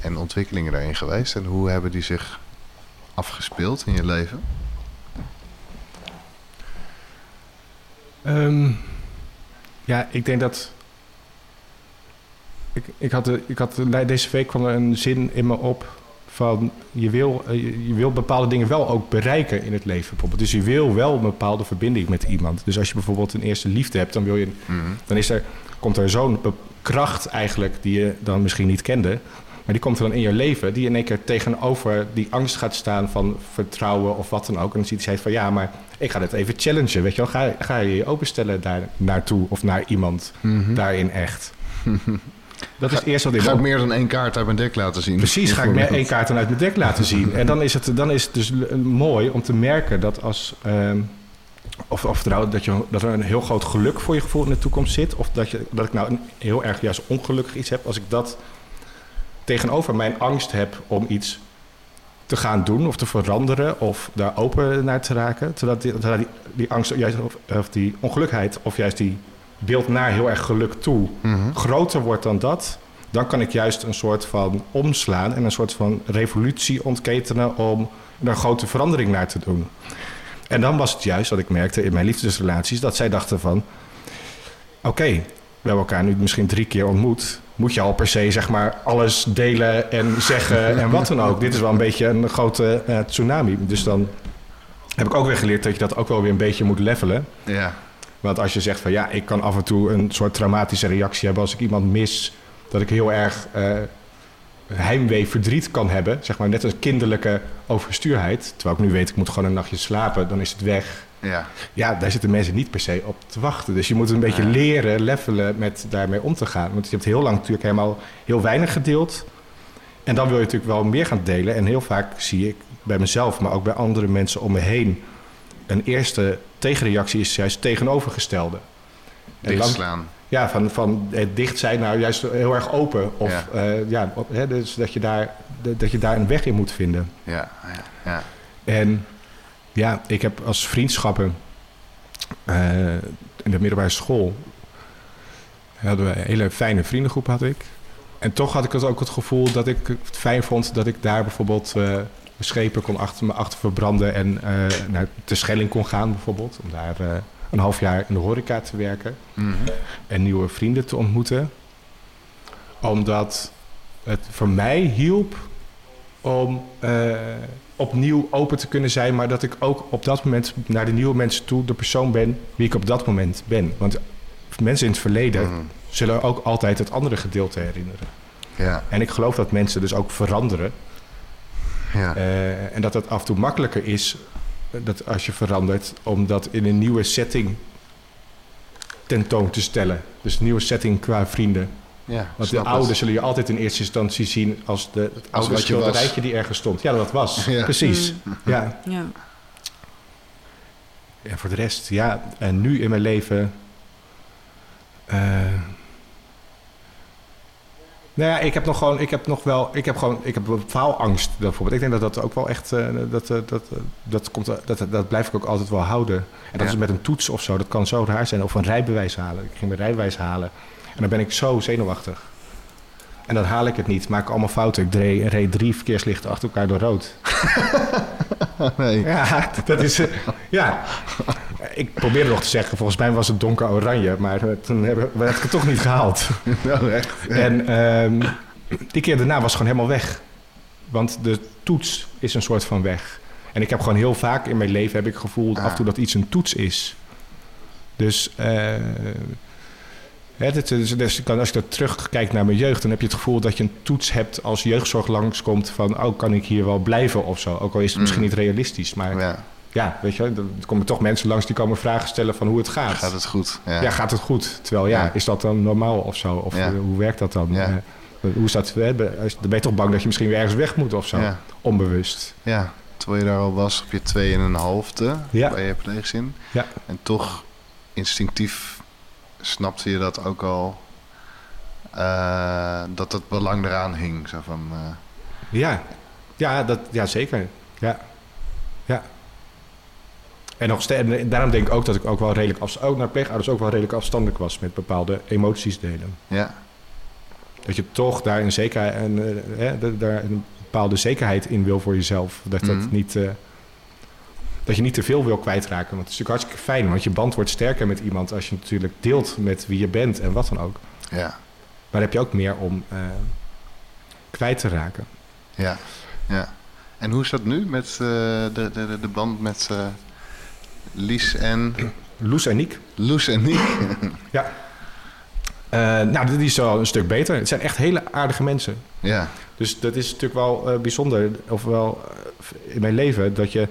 en ontwikkelingen daarin geweest? En hoe hebben die zich afgespeeld in je leven? Ehm, ja, ik denk dat. Ik, ik had, de- ik had de- deze week kwam er een zin in me op van je wil, eh, je- wil bepaalde dingen wel ook bereiken in het leven. Bijvoorbeeld. Dus je wil wel een bepaalde verbinding met iemand. Dus als je bijvoorbeeld een eerste liefde hebt, dan, wil je, Mhm. dan is er, komt er zo'n kracht eigenlijk die je dan misschien niet kende. Maar die komt er dan in je leven, die in één keer tegenover die angst gaat staan van vertrouwen of wat dan ook. En dan ziet hij van ja, maar ik ga dit even challengen. Weet je wel, ga, ga je je openstellen daar naartoe of naar iemand Mhm. daarin echt. Dat is het eerste wat ik Ga ik meer dan één kaart uit mijn dek laten zien? Precies, ga ik meer één kaart dan uit mijn dek laten zien. En dan is het, dan is het dus mooi om te merken dat als. ehm, of, of dat, je, dat er een heel groot geluk voor je gevoel in de toekomst zit. Of dat, je, dat ik nou een heel erg juist ongelukkig iets heb. Als ik dat tegenover mijn angst heb om iets te gaan doen of te veranderen. Of daar open naar te raken. Terwijl die, terwijl die, die angst, juist, of, of die ongelukkigheid of juist die beeld naar heel erg geluk toe Mhm. groter wordt dan dat, dan kan ik juist een soort van omslaan en een soort van revolutie ontketenen om er een grote verandering naar te doen. En dan was het juist wat ik merkte in mijn liefdesrelaties, dat zij dachten van, oké, we hebben elkaar nu misschien drie keer ontmoet. Moet je al per se zeg maar alles delen en zeggen en wat dan ook. Dit is wel een beetje een grote eh, tsunami. Dus dan heb ik ook weer geleerd dat je dat ook wel weer een beetje moet levelen. Ja. Want als je zegt van ja, ik kan af en toe een soort traumatische reactie hebben als ik iemand mis, dat ik heel erg eh heimwee, verdriet kan hebben, zeg maar net een kinderlijke overstuurheid. Terwijl ik nu weet, ik moet gewoon een nachtje slapen, dan is het weg. Ja. Ja, daar zitten mensen niet per se op te wachten. Dus je moet een beetje leren, levelen met daarmee om te gaan. Want je hebt heel lang natuurlijk helemaal heel weinig gedeeld. En dan wil je natuurlijk wel meer gaan delen. En heel vaak zie ik bij mezelf, maar ook bij andere mensen om me heen... een eerste tegenreactie is juist tegenovergestelde. Dichtslaan. ja, van, van het dicht zijn naar juist heel erg open. Of Ja. ja, ja hè, dus dat je, daar, dat je daar een weg in moet vinden. Ja. Ja. ja. En ja, ik heb als vriendschappen eh, in de middelbare school hadden we een hele fijne vriendengroep had ik. En toch had ik het ook het gevoel dat ik het fijn vond dat ik daar bijvoorbeeld eh, schepen kon achter me achter verbranden en eh, naar de Schelling kon gaan bijvoorbeeld. Om daar een half jaar in de horeca te werken Mhm. en nieuwe vrienden te ontmoeten. Omdat het voor mij hielp om opnieuw open te kunnen zijn, maar dat ik ook op dat moment naar de nieuwe mensen toe de persoon ben wie ik op dat moment ben. Want mensen in het verleden Mhm. zullen ook altijd het andere gedeelte herinneren. Ja. En ik geloof dat mensen dus ook veranderen. Ja. Eh, en dat het af en toe makkelijker is eh, dat als je verandert, om dat in een nieuwe setting tentoon te stellen. Dus een nieuwe setting qua vrienden. Ja. Want de oude zullen je altijd in eerste instantie zien als de, het oude wat je was. schilderijtje die ergens stond. Ja, dat was. Ja. Precies. Mm. Ja. Ja. En voor de rest, ja, en nu in mijn leven. eh, nou ja, ik heb nog gewoon, ik heb nog wel, ik heb gewoon, ik heb faalangst bijvoorbeeld. Ik denk dat dat ook wel echt, eh, dat, eh, dat, dat, komt, dat, dat blijf ik ook altijd wel houden. En dat Ja. is met een toets of zo, dat kan zo raar zijn. Of een rijbewijs halen. Ik ging mijn rijbewijs halen. En dan ben ik zo zenuwachtig. En dan haal ik het niet, maak ik allemaal fouten. Ik reed, reed drie verkeerslichten achter elkaar door rood. Nee. Ja, dat is. eh, ja. Ik probeerde nog te zeggen, volgens mij was het donker oranje, maar eh, toen heb, heb ik het toch niet gehaald. Nou, echt. En ehm, die keer daarna was het gewoon helemaal weg. Want de toets is een soort van weg. En ik heb gewoon heel vaak in mijn leven heb ik gevoeld Ah. af en toe dat iets een toets is. Dus, eh, hè, dit is- dus als ik er terugkijk naar mijn jeugd, dan heb je het gevoel dat je een toets hebt als jeugdzorg langskomt van, oh, kan ik hier wel blijven of zo. Ook al is het misschien Mm. niet realistisch, maar Ja. ja, weet je, er komen toch mensen langs die komen vragen stellen van hoe het gaat. Gaat het goed? Ja, gaat het goed? Terwijl, ja, Ja. is dat dan normaal of zo? Of Ja. hoe werkt dat dan? Ja. Eh, hoe is dat? dan ben je toch bang dat je misschien weer ergens weg moet of zo? Ja. Onbewust. Ja, terwijl je daar al was op je twee en een halfde Ja. bij je pleegzin. Ja. En toch instinctief snapte je dat ook al... eh, dat het belang eraan hing. Zo van, eh, Ja, ja, dat, ja zeker. Ja. ja. En nog en daarom denk ik ook dat ik ook wel redelijk, afs- ook naar pleegouders ook wel redelijk afstandelijk was met bepaalde emoties delen. ja, Dat je toch daar een, zekerheid, en, eh, daar een bepaalde zekerheid in wil voor jezelf. Dat, dat, Mhm. niet, dat je niet te veel wil kwijtraken. Want het is natuurlijk hartstikke fijn, want je band wordt sterker met iemand als je natuurlijk deelt met wie je bent en wat dan ook. ja, Maar daar heb je ook meer om eh, kwijt te raken. ja, ja. En hoe is dat nu met eh, de, de, de, band met eh, Lies en... Loes en Niek. Loes en Niek? Ja. Nou, die is wel een stuk beter. Het zijn echt hele aardige mensen. ja, Dus dat is natuurlijk wel bijzonder, of wel eh, in mijn leven, dat je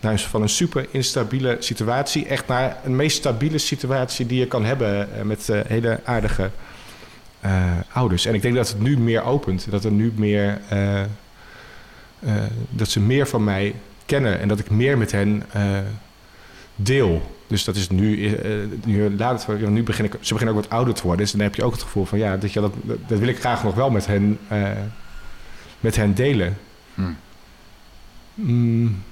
nou, van een super instabiele situatie echt naar een meest stabiele situatie die je kan hebben eh, met eh, hele aardige eh, ouders. En ik denk dat het nu meer opent, dat er nu meer, dat ze meer van mij kennen en dat ik meer met hen deel. Dus dat is nu, nu, laat het, nu begin ik, ze beginnen ook wat ouder te worden. Dus dan heb je ook het gevoel van ja, dat, je, dat, dat wil ik graag nog wel met hen, met hen delen. Hm. Mm,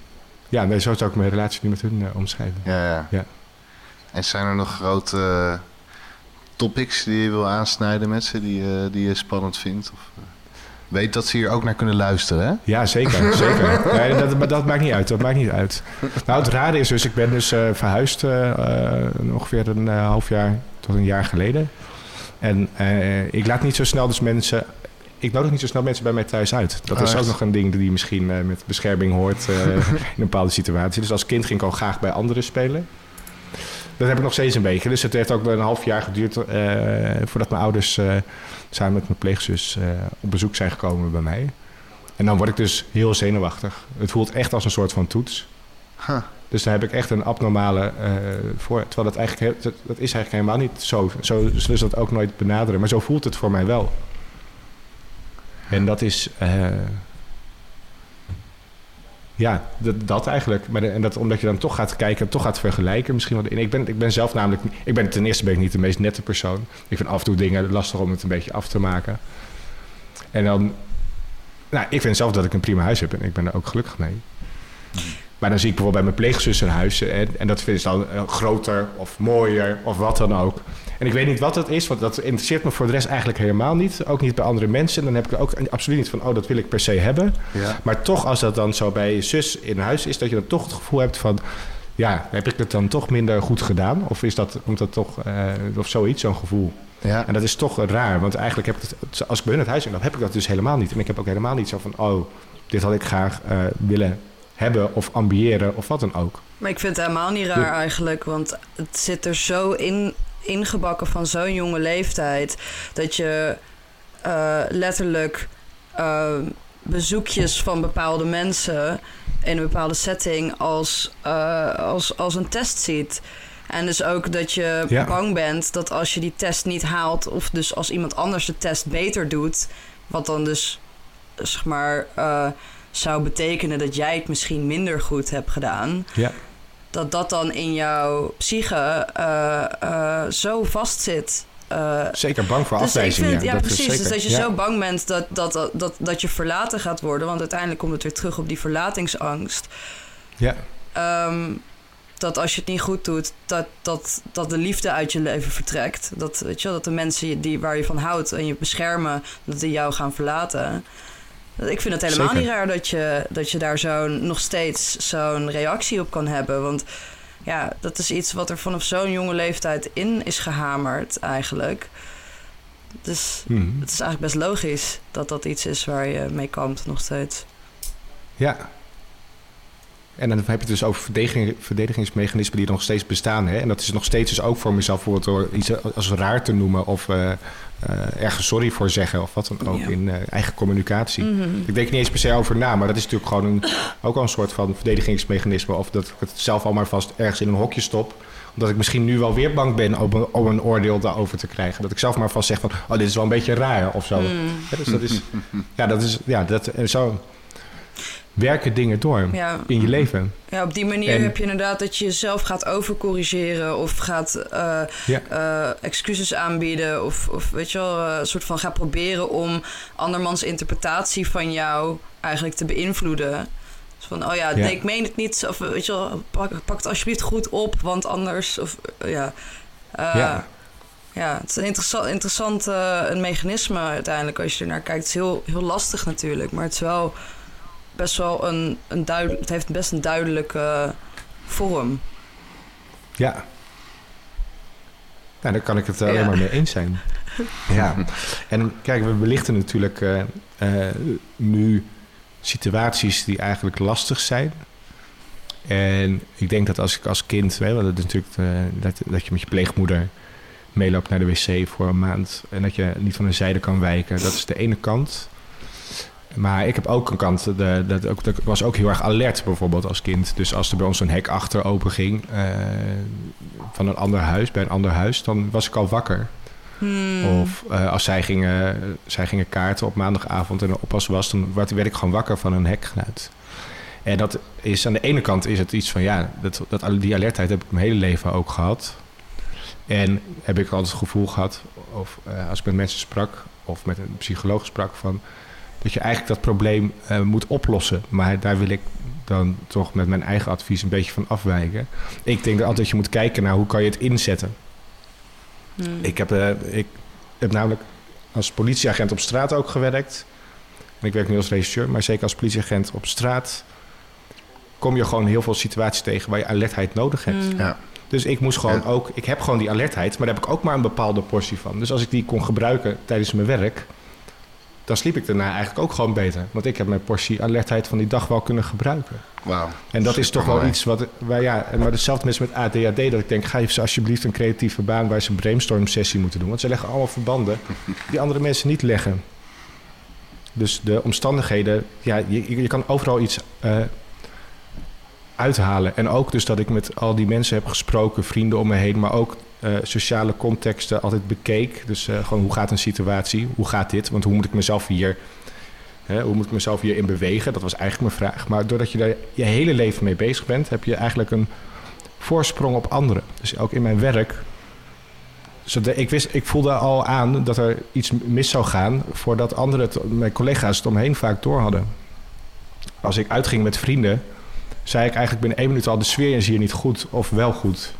ja, nee, zo zou ik mijn relatie nu met hun eh, omschrijven. ja, ja. Ja. En zijn er nog grote eh, topics die je wil aansnijden met ze, die, je- die je spannend vindt? Of, eh, weet dat ze hier ook naar kunnen luisteren, hè? Ja, zeker. zeker. Nee, dat, dat maakt niet uit. Dat maakt niet uit. Nou, het rare is dus, ik ben dus eh, verhuisd eh, eh, ongeveer een eh, half jaar tot een jaar geleden. En eh, ik laat niet zo snel dus mensen... Ik nodig niet zo snel mensen bij mij thuis uit. Dat Oh, is ook echt? nog een ding die misschien eh, met bescherming hoort eh, in een bepaalde situatie. Dus als kind ging ik al graag bij anderen spelen. Dat heb ik nog steeds een beetje. Dus het heeft ook een half jaar geduurd eh, voordat mijn ouders samen met mijn pleegzus op bezoek zijn gekomen bij mij. En dan word ik dus heel zenuwachtig. Het voelt echt als een soort van toets. Huh. Dus daar heb ik echt een abnormale eh, voor. Terwijl dat eigenlijk dat, dat is eigenlijk helemaal niet zo. Zo zullen ze dat ook nooit benaderen. Maar zo voelt het voor mij wel. En dat is. eh, ja, dat, dat eigenlijk. Maar en dat omdat je dan toch gaat kijken, toch gaat vergelijken. Misschien. En ik ben, ik ben zelf namelijk. Ik ben ten eerste ben ik niet de meest nette persoon. Ik vind af en toe dingen lastig om het een beetje af te maken. En dan. Nou, ik vind zelf dat ik een prima huis heb en ik ben er ook gelukkig mee. Maar dan zie ik bijvoorbeeld bij mijn pleegzus een huis en, en dat vinden ze dan eh, groter of mooier of wat dan ook. En ik weet niet wat het is, want dat interesseert me voor de rest eigenlijk helemaal niet. Ook niet bij andere mensen. En dan heb ik er ook absoluut niet van, oh, dat wil ik per se hebben. Ja. Maar toch, als dat dan zo bij je zus in huis is, dat je dan toch het gevoel hebt van, ja, heb ik het dan toch minder goed gedaan? Of is dat, komt dat toch, eh, of zoiets, zo'n gevoel? Ja. En dat is toch raar, want eigenlijk heb ik het, als ik bij hun het huis in, dan heb ik dat dus helemaal niet. En ik heb ook helemaal niet zo van, oh, dit had ik graag eh, willen hebben of ambiëren of wat dan ook. Maar ik vind het helemaal niet raar eigenlijk, want het zit er zo in, ingebakken van zo'n jonge leeftijd dat je eh, letterlijk eh, bezoekjes van bepaalde mensen in een bepaalde setting als, eh, als, als een test ziet. En dus ook dat je Ja. bang bent dat als je die test niet haalt, of dus als iemand anders de test beter doet, wat dan dus zeg maar zou betekenen dat jij het misschien minder goed hebt gedaan, Ja. Dat dat dan in jouw psyche eh, eh, zo vastzit. Eh, Zeker bang voor dus ik afwijzing. vind, ja, dat precies. zeker. Dus dat je ja. zo bang bent dat, dat, dat, dat, je verlaten gaat worden. Want uiteindelijk komt het weer terug op die verlatingsangst. Ja. Ehm, dat als je het niet goed doet, dat, dat, dat de liefde uit je leven vertrekt. Dat, weet je wel, dat de mensen die, waar je van houdt en je beschermen, dat die jou gaan verlaten. Ik vind het helemaal Zeker. niet raar dat je, dat je daar zo'n, nog steeds zo'n reactie op kan hebben. Want ja, dat is iets wat er vanaf zo'n jonge leeftijd in is gehamerd eigenlijk. Dus Mhm. het is eigenlijk best logisch dat dat iets is waar je mee kampt nog steeds. Ja. En dan heb je het dus over verdediging, verdedigingsmechanismen die nog steeds bestaan. Hè? En dat is nog steeds dus ook voor mezelf bijvoorbeeld door iets als raar te noemen of uh, uh, ergens sorry voor zeggen of wat dan ook in uh, eigen communicatie. Mhm. Ik denk er niet eens per se over na, maar dat is natuurlijk gewoon een, ook al een soort van verdedigingsmechanisme. Of dat ik het zelf al maar vast ergens in een hokje stop omdat ik misschien nu wel weer bang ben om een, om een oordeel daarover te krijgen. Dat ik zelf maar vast zeg van, oh, dit is wel een beetje raar of zo. Mm. Ja, dus dat is, ja, dat is, ja, dat, zo werken dingen door Ja. in je leven. Ja, op die manier En- heb je inderdaad dat je jezelf gaat overcorrigeren of gaat eh, Ja. eh, excuses aanbieden of, of weet je wel, eh, een soort van gaat proberen om andermans interpretatie van jou eigenlijk te beïnvloeden. Dus van, oh ja, Ja. nee, ik meen het niet. Of weet je wel, pak, pak het alsjeblieft goed op, want anders... Of, ja. Ja. ja, het is een interessant, interessant een mechanisme uiteindelijk als je er naar kijkt. Het is heel, heel lastig natuurlijk, maar het is wel best wel een, een duidelijk... Het heeft best een duidelijke vorm. Ja. Nou, daar kan ik het alleen Ja. maar mee eens zijn. Ja. En kijk, we belichten natuurlijk eh, eh, nu situaties die eigenlijk lastig zijn. En ik denk dat als ik als kind, je wel, dat, is natuurlijk, eh, dat, dat je met je pleegmoeder meeloopt naar de wc voor een maand. En dat je niet van een zijde kan wijken. Dat is de ene kant. Maar ik heb ook een kant, de, dat, ook, dat was ook heel erg alert bijvoorbeeld als kind. Dus als er bij ons een hek achter open ging eh, van een ander huis, bij een ander huis, dan was ik al wakker. Hmm. Of eh, als zij gingen, zij gingen kaarten op maandagavond en er oppas was, dan werd, werd ik gewoon wakker van een hekgeluid. En dat is aan de ene kant is het iets van ja, dat, dat, die alertheid heb ik mijn hele leven ook gehad. En heb ik altijd het gevoel gehad, of eh, als ik met mensen sprak, of met een psycholoog sprak, van dat je eigenlijk dat probleem eh, moet oplossen. Maar daar wil ik dan toch met mijn eigen advies een beetje van afwijken. Ik denk dat altijd je moet kijken naar hoe kan je het inzetten. Hmm. Ik heb, eh, ik heb namelijk als politieagent op straat ook gewerkt. En ik werk nu als regisseur, maar zeker als politieagent op straat kom je gewoon heel veel situaties tegen waar je alertheid nodig hebt. Hmm. Ja. Dus ik moest gewoon Ja. ook, ik heb gewoon die alertheid, maar daar heb ik ook maar een bepaalde portie van. Dus als ik die kon gebruiken tijdens mijn werk, dan sliep ik daarna eigenlijk ook gewoon beter. Want ik heb mijn portie alertheid van die dag wel kunnen gebruiken. Wauw. En dat is toch wel iets wat, waar ja, maar hetzelfde is met ADHD, dat ik denk, geef ze alsjeblieft een creatieve baan waar ze een brainstorm sessie moeten doen. Want ze leggen allemaal verbanden die andere mensen niet leggen. Dus de omstandigheden, ja, je, je kan overal iets eh, uithalen. En ook dus dat ik met al die mensen heb gesproken, vrienden om me heen, maar ook eh, sociale contexten altijd bekeek. Dus eh, gewoon hoe gaat een situatie, hoe gaat dit, want hoe moet ik mezelf hier Hè, hoe moet ik mezelf hierin bewegen? Dat was eigenlijk mijn vraag. Maar doordat je daar je hele leven mee bezig bent, heb je eigenlijk een voorsprong op anderen. Dus ook in mijn werk. Ik, wist, ik voelde al aan dat er iets mis zou gaan voordat anderen, mijn collega's, het omheen vaak door hadden. Als ik uitging met vrienden, zei ik eigenlijk binnen één minuut al: de sfeer is hier niet goed of wel goed.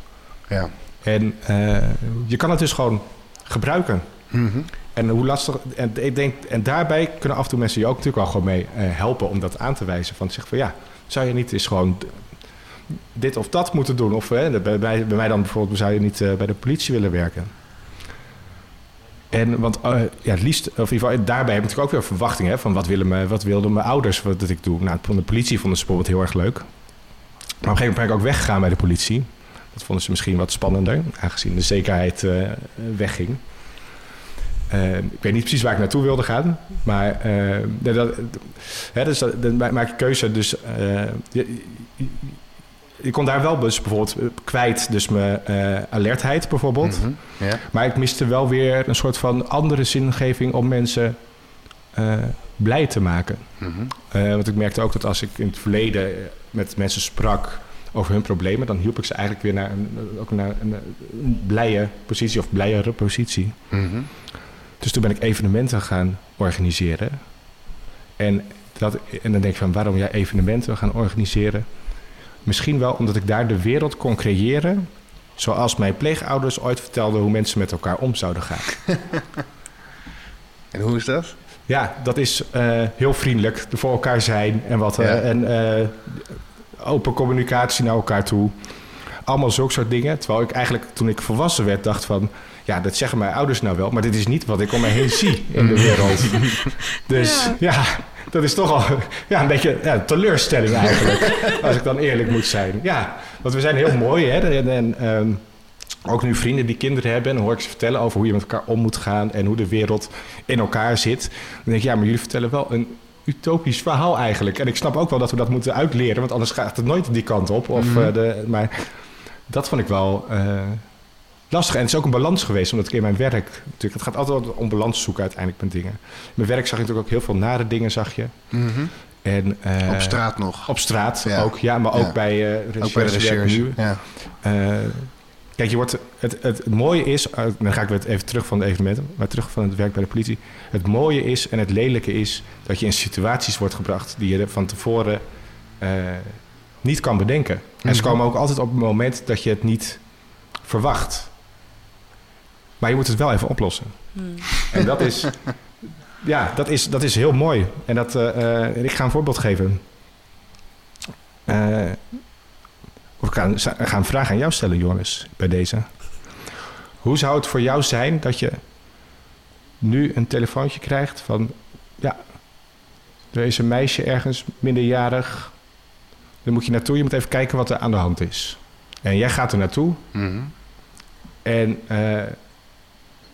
Ja. En eh, je kan het dus gewoon gebruiken. Mhm. En hoe lastig. En ik denk, en daarbij kunnen af en toe mensen je ook natuurlijk wel gewoon mee eh, helpen om dat aan te wijzen. Van zeg van ja, zou je niet eens gewoon dit of dat moeten doen? Of hè, bij, bij, bij mij dan bijvoorbeeld, zou je niet eh, bij de politie willen werken? En want eh, ja, het liefst, of in ieder geval, daarbij heb ik natuurlijk ook weer verwachtingen van wat, willen me, wat wilden mijn ouders wat, dat ik doe. Nou, van de politie vonden ze bijvoorbeeld heel erg leuk. Maar op een gegeven moment ben ik ook weggegaan bij de politie. Dat vonden ze misschien wat spannender, aangezien de zekerheid eh, wegging. Eh, ik weet niet precies waar ik naartoe wilde gaan. Maar dat, dat- hè, dus dat, dan maak je keuze. Dus eh, je, kon daar wel dus bijvoorbeeld eh, kwijt. Dus mijn alertheid bijvoorbeeld. Mhm. Ja. Maar ik miste wel weer een soort van andere zingeving om mensen blij te maken. Mhm. Want ik merkte ook dat als ik in het verleden met mensen sprak over hun problemen, dan hielp ik ze eigenlijk weer naar een, ook naar een, een blije positie of blijere positie. Mhm. Dus toen ben ik evenementen gaan organiseren. En, dat, en dan denk ik van, waarom jij evenementen gaan organiseren? Misschien wel omdat ik daar de wereld kon creëren... zoals mijn pleegouders ooit vertelden hoe mensen met elkaar om zouden gaan. En hoe is dat? Ja, dat is eh, heel vriendelijk, voor elkaar zijn en wat. eh, en eh, open communicatie naar elkaar toe. Allemaal zulke soort dingen. Terwijl ik eigenlijk toen ik volwassen werd dacht van... Ja, dat zeggen mijn ouders nou wel, maar dit is niet wat ik om me heen zie in de wereld. Dus Ja. ja, dat is toch al ja, een beetje ja, teleurstelling eigenlijk, als ik dan eerlijk moet zijn. Ja, want we zijn heel mooi, hè. En, en, ehm, ook nu vrienden die kinderen hebben, en hoor ik ze vertellen over hoe je met elkaar om moet gaan en hoe de wereld in elkaar zit. Dan denk ik, ja, maar jullie vertellen wel een utopisch verhaal eigenlijk. En ik snap ook wel dat we dat moeten uitleren, want anders gaat het nooit die kant op. Of, Mhm. eh, de, maar dat vond ik wel eh, lastig. En het is ook een balans geweest, omdat ik in mijn werk... Natuurlijk, het gaat altijd om balans zoeken uiteindelijk met dingen. In mijn werk zag je natuurlijk ook heel veel nare dingen, zag je. Mhm. En, eh, Op straat nog. Op straat Ja. ook, ja, maar ook Ja. bij eh Ook bij de recherche. nu. Ja. Kijk, je wordt, het, het, het mooie is, eh, dan ga ik weer even terug van de evenementen, maar terug van het werk bij de politie. Het mooie is en het lelijke is dat je in situaties wordt gebracht die je van tevoren eh, niet kan bedenken. En ze Mhm. komen ook altijd op het moment dat je het niet verwacht. Maar je moet het wel even oplossen. Hmm. En dat is, ja, dat is, dat is heel mooi. En dat, eh, ik ga een voorbeeld geven. Of ik ga, een- ga een vraag aan jou stellen, Joris, bij deze. Hoe zou het voor jou zijn dat je nu een telefoontje krijgt van... Ja, er is een meisje ergens, minderjarig. Daar moet je naartoe, je moet even kijken wat er aan de hand is. En jij gaat er naartoe Mhm. en eh,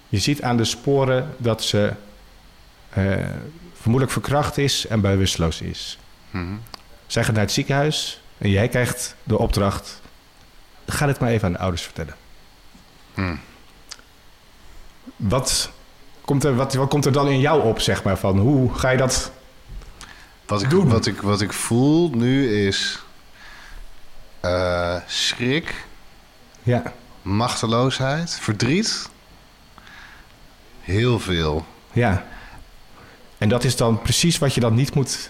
je ziet aan de sporen dat ze eh, vermoedelijk verkracht is en bewusteloos is. Mhm. Zij gaat naar het ziekenhuis en jij krijgt de opdracht... ga dit maar even aan de ouders vertellen. Mhm. Wat komt er, wat, wat komt er dan in jou op, zeg maar? Van hoe ga je dat... Wat ik, Doen. wat, ik, wat ik voel nu is eh, schrik, Ja, machteloosheid, verdriet. Heel veel. ja. En dat is dan precies wat je dan niet moet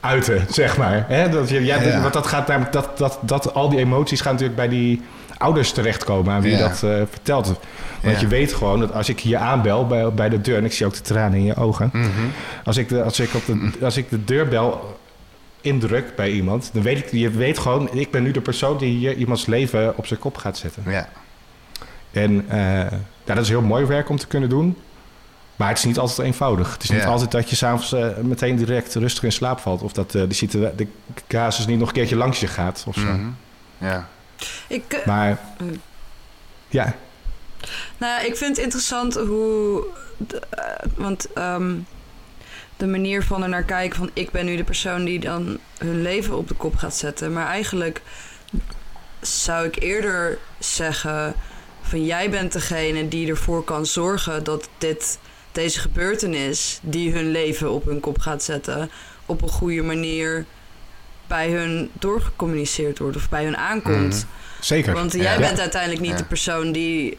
uiten, zeg maar. Hè? Dat, je, ja, Ja. Want dat gaat namelijk... Dat, dat, dat, al die emoties gaan natuurlijk bij die ouders terechtkomen... aan wie dat eh, vertelt. Want je weet gewoon dat als ik hier aanbel bij, bij de deur... en ik zie ook de tranen in je ogen... Mhm. Als ik de, als ik op de, als ik de deurbel indruk bij iemand, dan weet ik, je weet gewoon, ik ben nu de persoon die hier iemands leven op zijn kop gaat zetten. Ja. En ja, dat is heel mooi werk om te kunnen doen. Maar het is niet altijd eenvoudig. Het is niet Ja. altijd dat je s'avonds eh meteen direct rustig in slaap valt. Of dat eh, de, situa- de casus niet nog een keertje langs je gaat. Of zo. Mhm. ja. Ik, eh, Maar Mm. ja, Nou, ik vind het interessant hoe. de- want ehm, de manier van er naar kijken van ik ben nu de persoon die dan hun leven op de kop gaat zetten. Maar eigenlijk zou ik eerder zeggen van jij bent degene die ervoor kan zorgen dat dit, deze gebeurtenis die hun leven op hun kop gaat zetten, op een goede manier bij hun doorgecommuniceerd wordt of bij hun aankomt. zeker. Want jij Ja. bent uiteindelijk niet Ja. de persoon die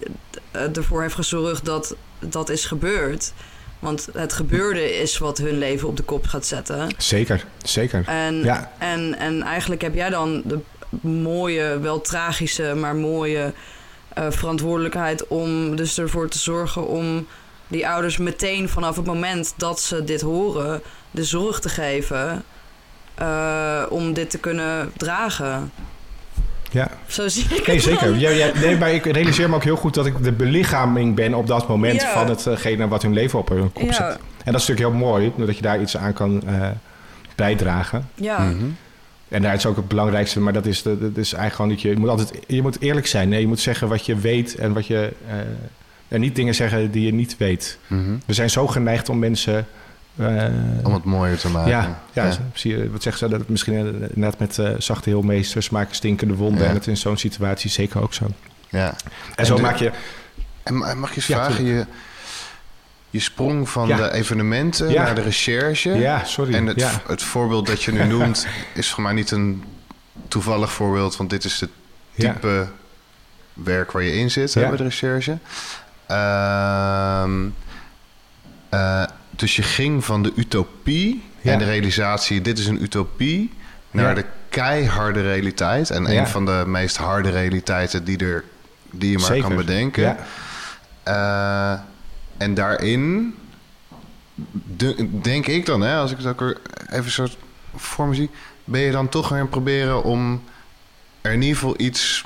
eh, ervoor heeft gezorgd dat dat is gebeurd. Want het gebeurde is wat hun leven op de kop gaat zetten. Zeker, zeker. En, Ja. en, en eigenlijk heb jij dan de mooie, wel tragische, maar mooie eh, verantwoordelijkheid om dus ervoor te zorgen om die ouders meteen vanaf het moment dat ze dit horen, de zorg te geven eh, om dit te kunnen dragen. Ja. Zo zie ik Nee, het zeker. Ja, ja, nee, maar ik realiseer me ook heel goed dat ik de belichaming ben op dat moment Ja. van hetgene wat hun leven op hun kop Ja. zet. En dat is natuurlijk heel mooi, dat je daar iets aan kan eh, bijdragen. Ja. Mhm. En daar is ook het belangrijkste, maar dat is, dat is eigenlijk gewoon dat je, je moet altijd, je moet eerlijk zijn. Nee, je moet zeggen wat je weet en wat je, eh, en niet dingen zeggen die je niet weet. Mhm. We zijn zo geneigd om mensen, eh, Om het mooier te maken. ja, ja, Zie je, wat zeggen ze? Dat het misschien inderdaad met eh, zachte heelmeesters maken stinkende wonden. Ja. En dat in zo'n situatie zeker ook zo. ja. En, En zo de- maak je, En ma- mag je eens vragen, je, je sprong van Ja. de evenementen Ja. naar de recherche. ja, sorry. En het, ja. het voorbeeld dat je nu noemt is voor mij niet een toevallig voorbeeld, want dit is het type werk waar je in zit hè, bij de recherche. Ehm, eh, dus je ging van de utopie Ja. en de realisatie, dit is een utopie, naar Ja. de keiharde realiteit. En Ja. een van de meest harde realiteiten die, er, die je maar Zeker. kan bedenken. Eh, en daarin de- denk ik dan, hè, als ik het ook even zo voor me zie, ben je dan toch gaan proberen om er in ieder geval iets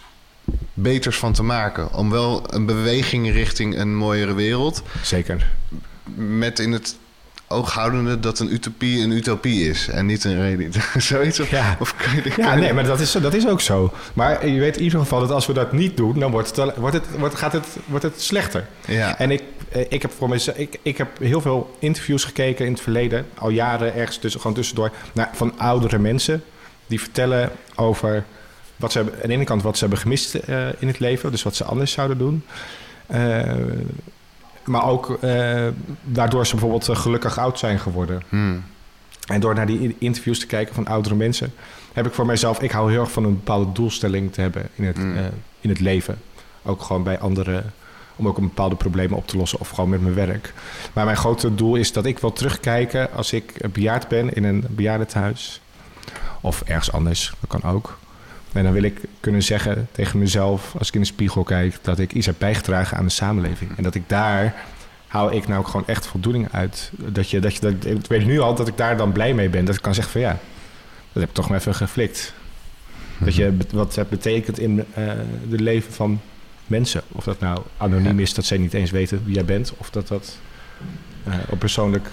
beters van te maken. Om wel een beweging richting een mooiere wereld. Zeker. Met in het oog houdende dat een utopie een utopie is. En niet een realiteit. Zoiets? Of, Ja. of kan je Ja, nee, maar dat is, dat is ook zo. Maar je weet in ieder geval dat als we dat niet doen, dan wordt het, wordt het, wordt, gaat het, wordt het slechter. Ja. En ik, eh, ik, heb voor mezelf, ik, ik heb heel veel interviews gekeken in het verleden, al jaren ergens tussen, gewoon tussendoor, naar, van oudere mensen die vertellen over wat ze hebben, aan de ene kant wat ze hebben gemist eh, in het leven, dus wat ze anders zouden doen. Eh, maar ook eh, waardoor ze bijvoorbeeld gelukkig oud zijn geworden. Hmm. En door naar die interviews te kijken van oudere mensen, heb ik voor mijzelf, ik hou heel erg van een bepaalde doelstelling te hebben in het, Mm. eh, in het leven. Ook gewoon bij anderen, om ook een bepaalde problemen op te lossen of gewoon met mijn werk. Maar mijn grote doel is dat ik wil terugkijken als ik bejaard ben in een bejaardentehuis. Of ergens anders, dat kan ook. En dan wil ik kunnen zeggen tegen mezelf, als ik in de spiegel kijk, dat ik iets heb bijgedragen aan de samenleving. En dat ik daar hou ik nou ook gewoon echt voldoening uit. Dat je, dat je, dat, ik weet nu al dat ik daar dan blij mee ben. Dat ik kan zeggen van ja, dat heb ik toch maar even geflikt. Dat je be- wat het betekent in eh het leven van mensen. Of dat nou anoniem is, dat zij niet eens weten wie jij bent. Of dat dat eh, op persoonlijk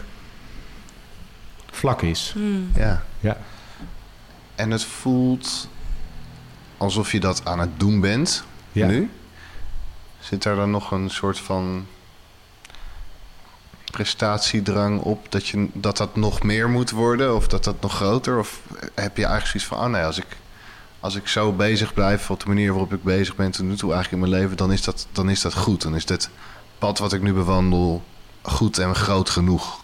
vlak is. Hmm. Ja. Ja. En het voelt alsof je dat aan het doen bent Ja. nu. Zit daar dan nog een soort van prestatiedrang op dat, je, dat dat nog meer moet worden of dat dat nog groter? Of heb je eigenlijk zoiets van, oh nee, als ik, als ik zo bezig blijf op de manier waarop ik bezig ben tot nu toe eigenlijk in mijn leven, dan is dat, dan is dat goed. Dan is dit pad wat ik nu bewandel goed en groot genoeg.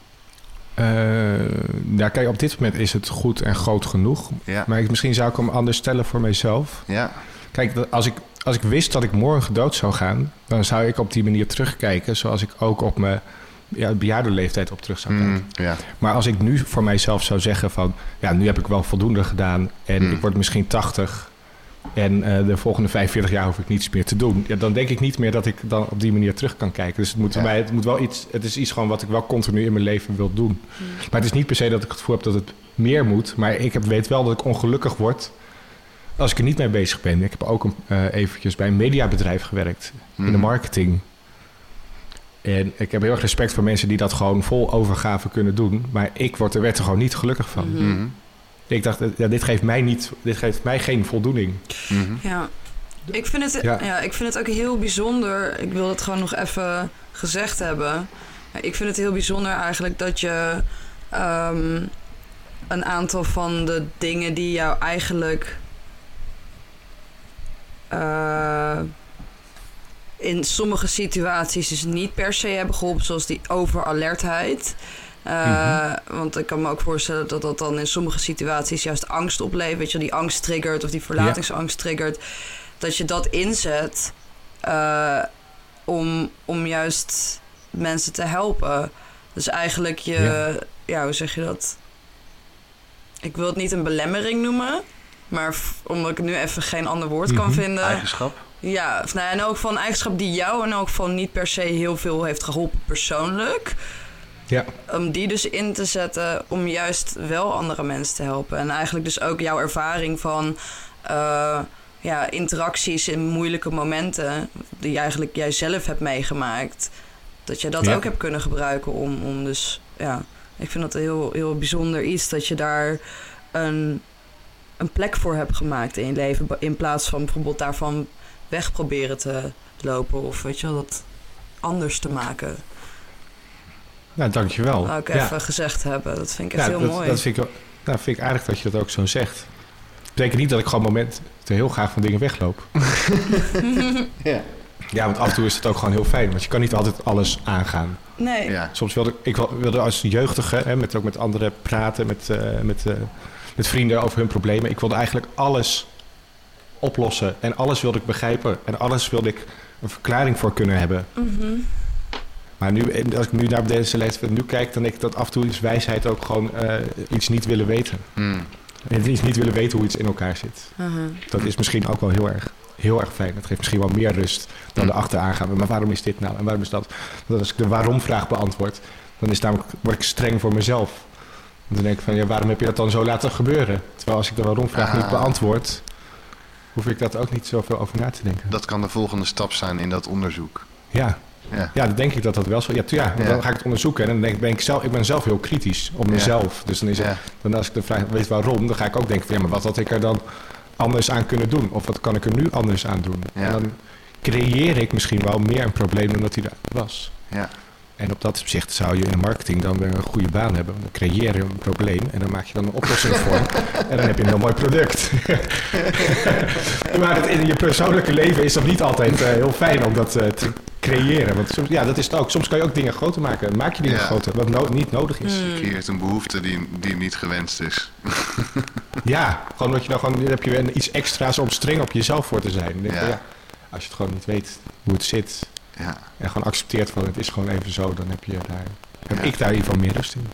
Eh, ja, kijk, op dit moment is het goed en groot genoeg. Ja, Maar ik, misschien zou ik hem anders stellen voor mijzelf. ja, Kijk, als ik, als ik wist dat ik morgen dood zou gaan, dan zou ik op die manier terugkijken, zoals ik ook op mijn ja, bejaardenleeftijd op terug zou kijken. Mm, ja. Maar als ik nu voor mijzelf zou zeggen van, ja, nu heb ik wel voldoende gedaan en Hmm. ik word misschien 80 en eh, de volgende 45 jaar hoef ik niets meer te doen, ja, dan denk ik niet meer dat ik dan op die manier terug kan kijken. Dus het moet, voor Ja. mij, het moet wel iets, het is iets gewoon wat ik wel continu in mijn leven wil doen. Maar het is niet per se dat ik het gevoel heb dat het meer moet, maar ik heb, weet wel dat ik ongelukkig word als ik er niet mee bezig ben. Ik heb ook een, eh, eventjes bij een mediabedrijf gewerkt in de Mhm. marketing. En ik heb heel erg respect voor mensen die dat gewoon vol overgave kunnen doen. Maar ik word er, werd er gewoon niet gelukkig van. Mhm. Ik dacht, eh, ja, dit, geeft mij niet, dit geeft mij geen voldoening. Mhm. Ja. Ik vind, het, Ja. ja. ik vind het ook heel bijzonder. Ik wil het gewoon nog even gezegd hebben. Ja, Ik vind het heel bijzonder eigenlijk dat je ehm, een aantal van de dingen die jou eigenlijk eh, in sommige situaties dus niet per se hebben geholpen, zoals die overalertheid. Eh, Want ik kan me ook voorstellen dat dat dan in sommige situaties juist angst oplevert. Weet je, die angst triggert of die verlatingsangst triggert. Dat je dat inzet eh, om, om juist mensen te helpen. Dus eigenlijk je, ja. Ja. hoe zeg je dat? Ik wil het niet een belemmering noemen. Maar omdat ik nu even geen ander woord kan Mhm. vinden. Eigenschap? Ja, of nou, ja, en ook van een eigenschap die jou en ook van niet per se heel veel heeft geholpen persoonlijk. Ja. Om die dus in te zetten om juist wel andere mensen te helpen. En eigenlijk dus ook jouw ervaring van eh, ja, interacties in moeilijke momenten, die eigenlijk jij zelf hebt meegemaakt. Dat je dat Ja. ook hebt kunnen gebruiken om, om dus, ja, ik vind dat een heel, heel bijzonder iets dat je daar een, een plek voor hebt gemaakt in je leven. In plaats van bijvoorbeeld daarvan weg proberen te lopen of weet je wel, dat anders te maken. Nou, dankjewel. Wou ik ja. even gezegd hebben. Dat vind ik echt Ja, heel dat, mooi. Dat vind, ik, nou, vind ik aardig dat je dat ook zo zegt. betekent niet dat ik gewoon momenten heel graag van dingen wegloop. Ja. Ja, want af en toe is het ook gewoon heel fijn. Want je kan niet altijd alles aangaan. nee. Ja. Soms wilde ik, ik wil- wilde als jeugdige, hè, met, ook met anderen praten, met, eh, met, eh, met vrienden over hun problemen. Ik wilde eigenlijk alles oplossen. En alles wilde ik begrijpen. En alles wilde ik een verklaring voor kunnen hebben. Mhm. Maar nu, en als ik nu naar deze leeftijd nu kijk, dan denk ik dat af en toe is wijsheid ook gewoon eh, iets niet willen weten. Mm. En iets niet willen weten hoe iets in elkaar zit. Dat is misschien ook wel heel erg, heel erg fijn. Dat geeft misschien wel meer rust dan de achteraan gaan. Maar waarom is dit nou? En waarom is dat? Want als ik de waarom-vraag beantwoord, dan is namelijk, word ik streng voor mezelf. Want dan denk ik van, ja, waarom heb je dat dan zo laten gebeuren? Terwijl als ik de waarom-vraag niet Ah. beantwoord, hoef ik dat ook niet zoveel over na te denken. Dat kan de volgende stap zijn in dat onderzoek. Ja, Ja. ja dan denk ik dat dat wel zo... Ja, ja, Ja. dan ga ik het onderzoeken en dan denk, ben ik zelf... Ik ben zelf heel kritisch op mezelf. Dus dan is het... Dan als ik de vraag weet waarom, dan ga ik ook denken... van, Ja, maar wat had ik er dan anders aan kunnen doen? Of wat kan ik er nu anders aan doen? En dan creëer ik misschien wel meer een probleem dan dat hij er was. Ja. En op dat opzicht zou je in de marketing dan weer een goede baan hebben. Dan creëer je een probleem en dan maak je dan een oplossing voor. En dan heb je een heel mooi product. maar het, in je persoonlijke leven is dat niet altijd eh, heel fijn om dat eh, te creëren. Want soms, ja, dat is het ook. Soms kan je ook dingen groter maken. Maak je dingen Ja. groter, wat no- niet nodig is. Hmm. Je creëert een behoefte die, die niet gewenst is. Ja, gewoon dat je dan gewoon, dan heb je weer iets extra's om streng op jezelf voor te zijn. Ja. ja, als je het gewoon niet weet hoe het zit Ja. en gewoon accepteert van het is gewoon even zo, dan heb je daar, heb Ja. ik daar in ieder geval meer rust in.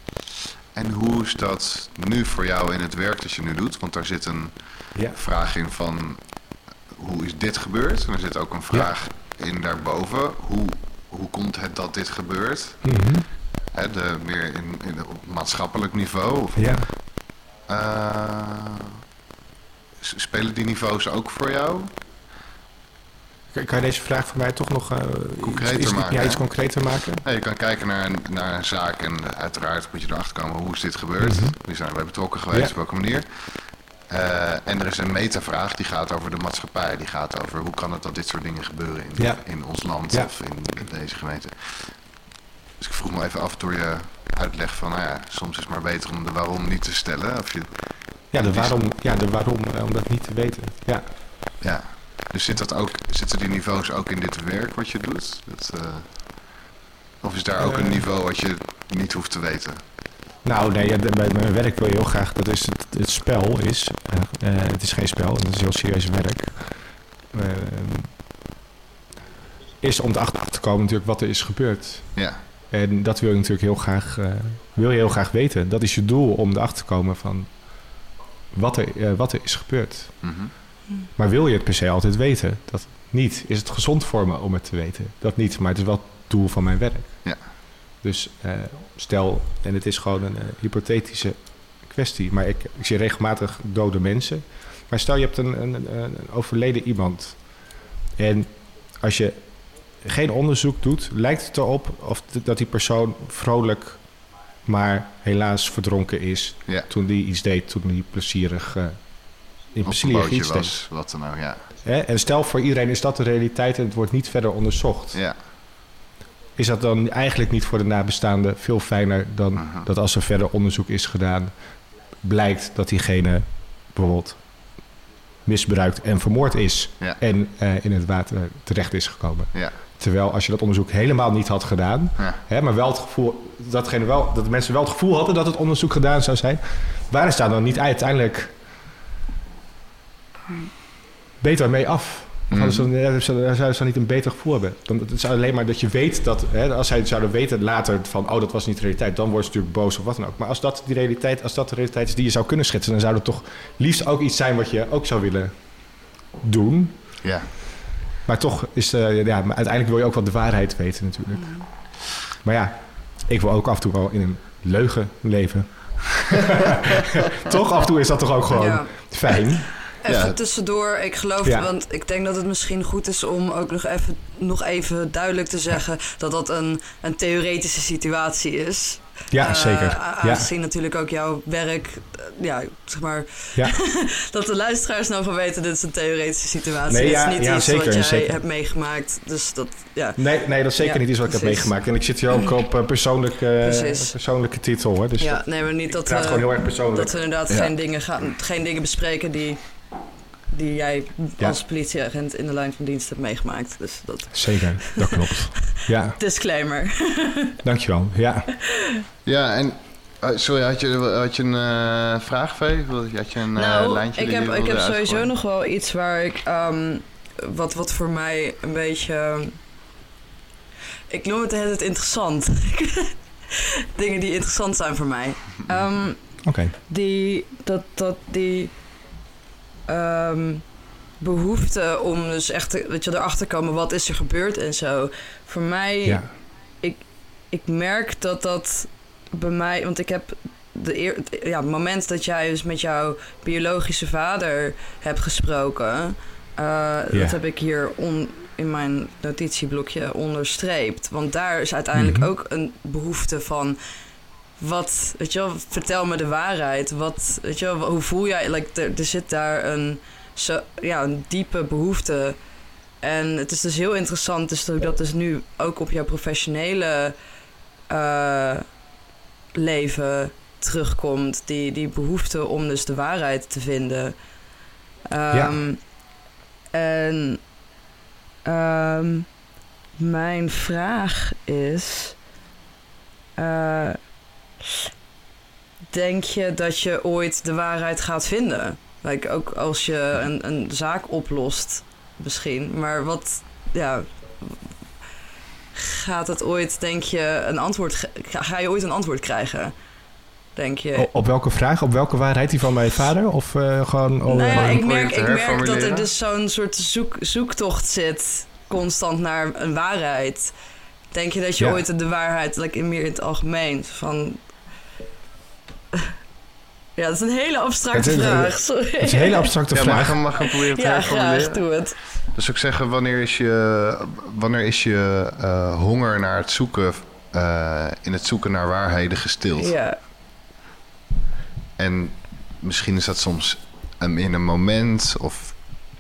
En hoe is dat nu voor jou in het werk dat je nu doet? Want daar zit een Ja. vraag in van hoe is dit gebeurd? En er zit ook een vraag in daarboven. Hoe, hoe komt het dat dit gebeurt? Mhm. De, meer in, in, op maatschappelijk niveau? Of, Ja. eh, spelen die niveaus ook voor jou? Kan je deze vraag voor mij toch nog eh, Concreter iets, iets, maken, ja, iets concreter maken? Ja, je kan kijken naar een, naar een zaak en uiteraard moet je erachter komen hoe is dit gebeurd. Mhm. Wie zijn erbij betrokken geweest, Ja. op welke manier. Eh, en er is een metavraag die gaat over de maatschappij. Die gaat over hoe kan het dat dit soort dingen gebeuren in, Ja. in ons land Ja. of in deze gemeente. Dus ik vroeg me even af door je uitleg van, nou ja, soms is het maar beter om de waarom niet te stellen. Of je, Ja, de waarom, ja, de waarom eh, om dat niet te weten. Ja. ja. Dus zit dat ook, zitten die niveaus ook in dit werk wat je doet? Dat, eh, of is daar ook een niveau wat je niet hoeft te weten? Nou, nee, ja, bij mijn werk wil je heel graag, dat is het, het spel is, eh, eh, het is geen spel, het is heel serieus werk. Eh, is om erachter te komen natuurlijk wat er is gebeurd. Ja, En dat wil je natuurlijk heel graag, wil je heel graag weten. Dat is je doel om erachter te komen van wat er, wat er is gebeurd. mhm. Maar wil je het per se altijd weten? Dat niet. Is het gezond voor me om het te weten? Dat niet, maar het is wel het doel van mijn werk. Ja. Dus stel, en het is gewoon een eh, hypothetische kwestie, maar ik, ik zie regelmatig dode mensen. Maar stel je hebt een, een, een, overleden iemand. En als je geen onderzoek doet, lijkt het erop of dat die persoon vrolijk, maar helaas verdronken is. Ja. Toen die iets deed, toen die plezierig, eh in plezierig iets deed. was, wat dan ook, ja. En stel voor iedereen is dat de realiteit en het wordt niet verder onderzocht. Ja, Is dat dan eigenlijk niet voor de nabestaanden veel fijner dan dat als er verder onderzoek is gedaan, blijkt dat diegene bijvoorbeeld misbruikt en vermoord is Ja. en eh, in het water terecht is gekomen. ja, Terwijl als je dat onderzoek helemaal niet had gedaan, ja. hè, maar wel het gevoel, datgene wel, dat de mensen wel het gevoel hadden dat het onderzoek gedaan zou zijn, waar is daar dan niet uiteindelijk beter mee af? Of dan- ze- zouden ze dan niet een beter gevoel hebben? Dan, het is alleen maar dat je weet dat, hè, als zij zouden weten later van, oh dat was niet de realiteit, dan worden ze natuurlijk boos of wat dan ook. Maar als dat, die realiteit, als dat de realiteit is die je zou kunnen schetsen, dan zou het toch liefst ook iets zijn wat je ook zou willen doen. ja. Maar toch is, eh, ja, maar uiteindelijk wil je ook wel de waarheid weten natuurlijk. Maar ja, ik wil ook af en toe wel in een leugen leven. toch? Af en toe is dat toch ook gewoon Ja. fijn? Even Ja. tussendoor, ik geloof, Ja. want ik denk dat het misschien goed is om ook nog even, nog even duidelijk te zeggen dat dat een, een theoretische situatie is. Ja, Eh, zeker. a- Ja, Aangezien natuurlijk ook jouw werk, eh, ja, zeg maar, ja. dat de luisteraars nou van weten, dit is een theoretische situatie. Nee, dit ja, is niet iets zeker, wat jij zeker. hebt meegemaakt. Dus dat, ja. Nee, nee, dat is zeker niet iets wat ik heb meegemaakt. En ik zit hier ook op eh, persoonlijke, persoonlijke titel hoor. Dus ja, dat, nee, maar niet dat, we- gewoon heel erg persoonlijk. dat we inderdaad geen, dingen gaan, geen dingen bespreken die, die jij Ja. als politieagent in de lijn van dienst hebt meegemaakt. Dus dat Zeker, dat klopt. Ja, disclaimer. dankjewel. Ja. Ja, en... eh, sorry, had je, had je een eh vraag, Vee? Had je een eh, nou, lijntje ik heb, ik heb sowieso nog wel iets waar ik... ehm, wat, wat voor mij een beetje... Ik noem het tijd interessant. Dingen die interessant zijn voor mij. Ehm, Oké. die, dat, dat die ehm, behoefte om dus echt weet je, erachter te komen wat is er gebeurd en zo. Voor mij, Ja. ik merk dat dat bij mij, want ik heb de eer, ja, het moment dat jij dus met jouw biologische vader hebt gesproken, eh, dat heb ik hier on, in mijn notitieblokje onderstreept. Want daar is uiteindelijk Mhm. ook een behoefte van. Wat, weet je wel, vertel me de waarheid. Wat, weet je wel, hoe voel jij? Like, er, er zit daar een, zo, ja, een diepe behoefte. En het is dus heel interessant dus dat dat dus nu ook op jouw professionele eh, leven terugkomt. Die, die behoefte om dus de waarheid te vinden. Ehm, En ehm, mijn vraag is... eh, denk je dat je ooit de waarheid gaat vinden? Like, ook als je een, een zaak oplost, misschien. Maar wat, ja... Gaat het ooit, denk je, een antwoord... Ga, je ooit een antwoord krijgen? Denk je? O- Op welke vraag? Op welke waarheid die van mijn vader? Of eh, gewoon... oh, nou ja, ik merk, ik merk dat er dus zo'n soort zoek, zoektocht zit, constant naar een waarheid. Denk je dat je Ja. ooit de waarheid, like, in meer in het algemeen, van... Ja, dat is een hele abstracte Het vraag, sorry. Het is een hele abstracte Ja, mag ik vraag. hem, mag ik hem proberen te Ja, graag, herformuleren? doe het. Dus ik zeggen, wanneer is je, wanneer is je eh, honger naar het zoeken, eh, in het zoeken naar waarheden gestild? Ja, En misschien is dat soms een, in een moment of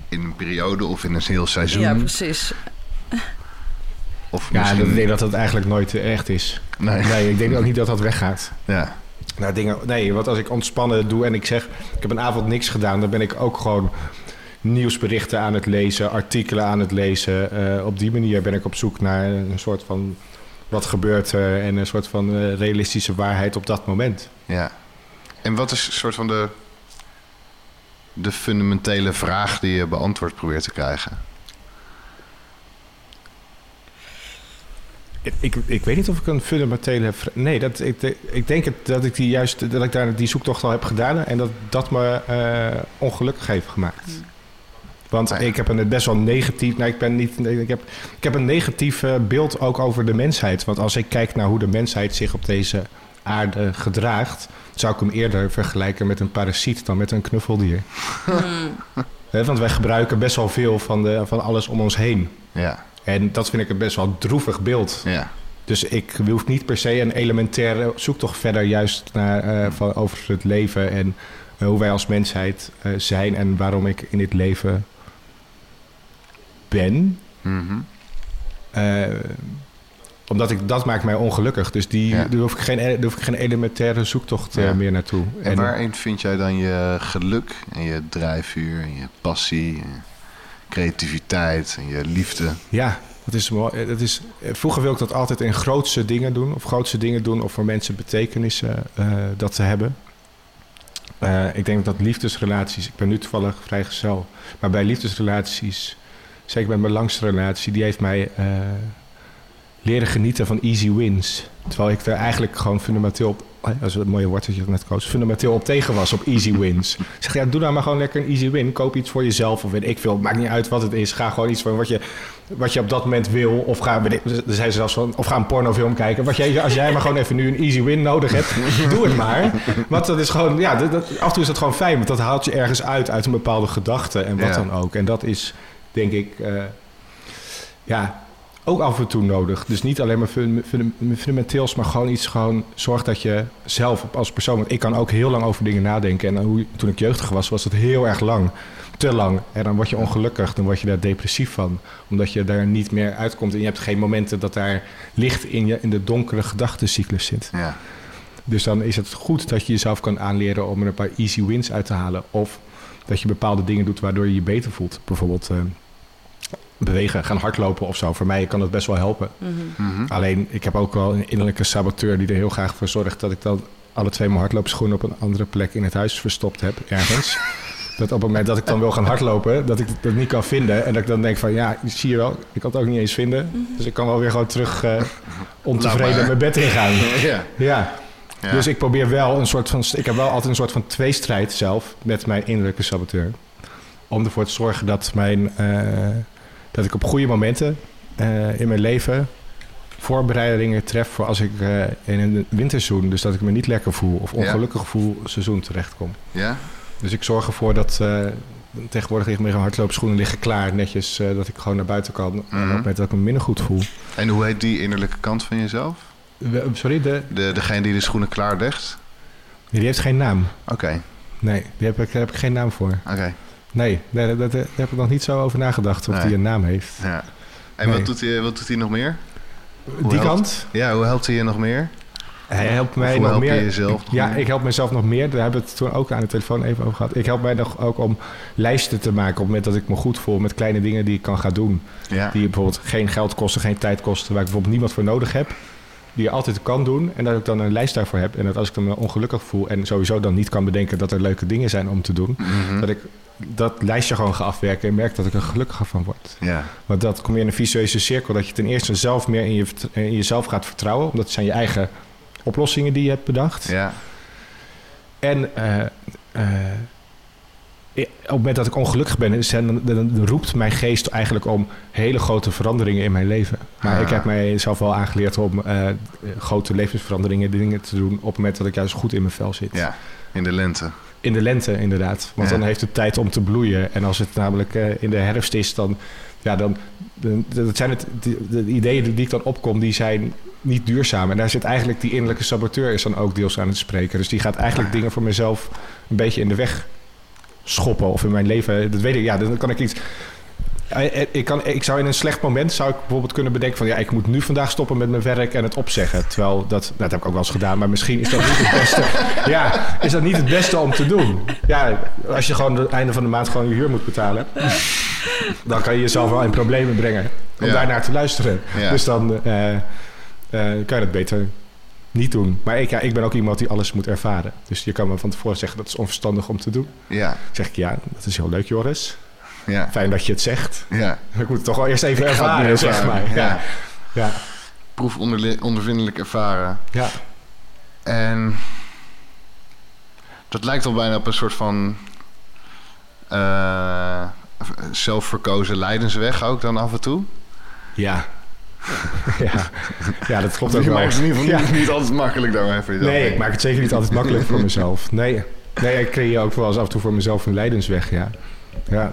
in een periode of in een heel seizoen. ja, precies. of Ja, misschien... ik denk dat dat eigenlijk nooit echt is. Nee. Nee, ik denk ook niet dat dat weggaat. Ja. Nou, dingen, nee, want als ik ontspannen doe en ik zeg... ik heb een avond niks gedaan... dan ben ik ook gewoon nieuwsberichten aan het lezen... artikelen aan het lezen. Eh, op die manier ben ik op zoek naar een soort van... wat gebeurt er en een soort van eh, realistische waarheid op dat moment. ja. En wat is een soort van de, de fundamentele vraag die je beantwoord probeert te krijgen? Ik, ik, weet niet of ik een fundamentele... Nee, dat, ik, ik denk het, dat ik die juist dat ik daar die zoektocht al heb gedaan... en dat dat me eh, ongelukkig heeft gemaakt. Want Ah, ja. ik heb een best wel negatief... Nou, ik, ben niet, ik, heb, ik heb een negatief eh, beeld ook over de mensheid. Want als ik kijk naar hoe de mensheid zich op deze aarde gedraagt... zou ik hem eerder vergelijken met een parasiet dan met een knuffeldier. Hmm. Hè, want wij gebruiken best wel veel van, de, van alles om ons heen. Ja, En dat vind ik een best wel droevig beeld. ja, Dus ik hoef niet per se een elementaire zoektocht verder juist naar, eh, van, over het leven en eh, hoe wij als mensheid eh, zijn en waarom ik in dit leven ben. Mhm. Omdat ik, dat maakt mij ongelukkig. Dus die, Ja. daar, hoef ik geen, daar hoef ik geen elementaire zoektocht Ja. meer naartoe. En waarin vind jij dan je geluk en je drijfvuur en je passie, en creativiteit en je liefde? Ja, dat is. Eh, Dat is, eh, vroeger wilde ik dat altijd in grootste dingen doen. Of grootste dingen doen of voor mensen betekenissen eh, dat te hebben. Ik denk dat liefdesrelaties... Ik ben nu toevallig vrijgezel. Maar bij liefdesrelaties... Zeker bij mijn langste relatie... Die heeft mij leren genieten van easy wins. Terwijl ik er eigenlijk gewoon fundamenteel op... eh, Dat is een mooie woord dat je net koos. Fundamenteel op tegen was op easy wins. Ik zeg, ja, doe nou maar gewoon lekker een easy win. Koop iets voor jezelf of weet ik veel. Maakt niet uit wat het is. Ga gewoon iets voor wat je, wat je op dat moment wil. Of ga, weet ik- zijn ze zelfs van, of ga een pornofilm kijken. Wat jij, als jij maar gewoon even nu een easy win nodig hebt, doe het maar. Want dat is gewoon, ja, dat, dat- af en toe is dat gewoon fijn. Want dat haalt je ergens uit, uit een bepaalde gedachte en wat Ja. dan ook. En dat is, denk ik, eh, ja, ook af en toe nodig. Dus niet alleen maar fun- fun- fundamenteels, maar gewoon iets gewoon zorg dat je zelf als persoon. Want ik kan ook heel lang over dingen nadenken. En hoe, toen ik jeugdig was, was het heel erg lang. Te lang. En dan word je ongelukkig, dan word je daar depressief van. Omdat je daar niet meer uitkomt. En je hebt geen momenten dat daar licht in, je, in de donkere gedachtencyclus zit. Ja, Dus dan is het goed dat je jezelf kan aanleren om er een paar easy wins uit te halen. Of dat je bepaalde dingen doet waardoor je je beter voelt. Bijvoorbeeld eh, bewegen, gaan hardlopen of zo. Voor mij kan dat best wel helpen. Mhm. Mhm. Alleen, ik heb ook wel een innerlijke saboteur die er heel graag voor zorgt dat ik dan alle twee mijn hardloopschoenen op een andere plek in het huis verstopt heb, ergens. dat op het moment dat ik dan wil gaan hardlopen, dat ik dat niet kan vinden. En dat ik dan denk van, ja, zie je wel, ik kan het ook niet eens vinden. Dus ik kan wel weer gewoon terug eh, ontevreden mijn bed ingaan. ja. Ja. ja. Dus ik probeer wel een soort van. Ik heb wel altijd een soort van tweestrijd zelf met mijn innerlijke saboteur. Om ervoor te zorgen dat, mijn, eh, dat ik op goede momenten eh, in mijn leven voorbereidingen tref voor als ik eh, in een winterseizoen, dus dat ik me niet lekker voel of Ja. ongelukkig voel, seizoen terechtkom. Ja? Dus ik zorg ervoor dat eh, tegenwoordig ligt mijn hardloopschoenen liggen klaar, netjes, dat ik gewoon naar buiten kan. Op het moment dat ik me minder goed voel. En hoe heet die innerlijke kant van jezelf? We- sorry, de, De, degene die de schoenen klaarlegt? die heeft geen naam. Oké, Nee, die heb ik, daar heb ik geen naam voor. oké. Nee, nee daar, daar- daar heb ik nog niet zo over nagedacht of Nee. die een naam heeft. Ja. En Nee. wat, doet hij, wat doet hij nog meer? Hoe die helpt- kant, Ja, hoe helpt hij je nog meer? hij helpt mij nog help je meer. jezelf nog Ja, meer? ik help mezelf nog meer. Daar hebben we het toen ook aan de telefoon even over gehad. Ik help mij nog ook om lijsten te maken op het moment dat ik me goed voel met kleine dingen die ik kan gaan doen. Ja. Die bijvoorbeeld geen geld kosten, geen tijd kosten, waar ik bijvoorbeeld niemand voor nodig heb. Die je altijd kan doen. En dat ik dan een lijst daarvoor heb. En dat als ik me ongelukkig voel en sowieso dan niet kan bedenken dat er leuke dingen zijn om te doen. Mhm. Dat ik dat lijstje gewoon ga afwerken en merk dat ik er gelukkiger van word. ja. Want dat kom je in een visueuze cirkel. Dat je ten eerste zelf meer in, je, in jezelf gaat vertrouwen. Omdat het zijn je eigen oplossingen die je hebt bedacht. Ja. En eh, eh, op het moment dat ik ongelukkig ben, dan, dan, dan roept mijn geest eigenlijk om hele grote veranderingen in mijn leven. Maar Ah. ik heb mijzelf wel aangeleerd om eh, grote levensveranderingen, dingen te doen op het moment dat ik juist goed in mijn vel zit. ja, in de lente. In de lente inderdaad. Want Ja. dan heeft het tijd om te bloeien. En als het namelijk eh, in de herfst is, dan... Ja, dan, dan dat zijn het, de, de ideeën die ik dan opkom, die zijn niet duurzaam. En daar zit eigenlijk die innerlijke saboteur is dan ook deels aan het spreken. Dus die gaat eigenlijk dingen voor mezelf een beetje in de weg schoppen. Of in mijn leven, dat weet ik, ja, dan kan ik iets... Eh, eh, Ik, kan, ik zou in een slecht moment zou ik bijvoorbeeld kunnen bedenken van ja, ik moet nu vandaag stoppen met mijn werk en het opzeggen. Terwijl dat, nou, dat heb ik ook wel eens gedaan, maar misschien is dat niet het beste. Ja, is dat niet het beste om te doen? Ja, als je gewoon het einde van de maand gewoon je huur moet betalen, dan kan je jezelf wel in problemen brengen om Ja. daarnaar te luisteren. Ja. Dus dan eh, kan je dat beter niet doen. Maar ik, ja, ik ben ook iemand die alles moet ervaren. Dus je kan me van tevoren zeggen dat is onverstandig om te doen. Ja, Dan zeg ik ja, dat is heel leuk Joris. ja, Fijn dat je het zegt. ja. Ik moet het toch wel eerst even Ik ervaren, nu zeg ervaren, maar. Ja. Ja, Proef ondervindelijk ervaren. ja. En dat lijkt al bijna op een soort van eh, zelfverkozen lijdensweg ook dan af en toe. ja. ja. ja, dat klopt ook Je wel. maakt het in ieder geval Ja. niet, niet altijd makkelijk daarmee voor jezelf. Nee, ik maak het zeker niet altijd makkelijk voor mezelf. Nee, nee ik creëer ook wel eens af en toe voor mezelf een lijdensweg, ja. Ja.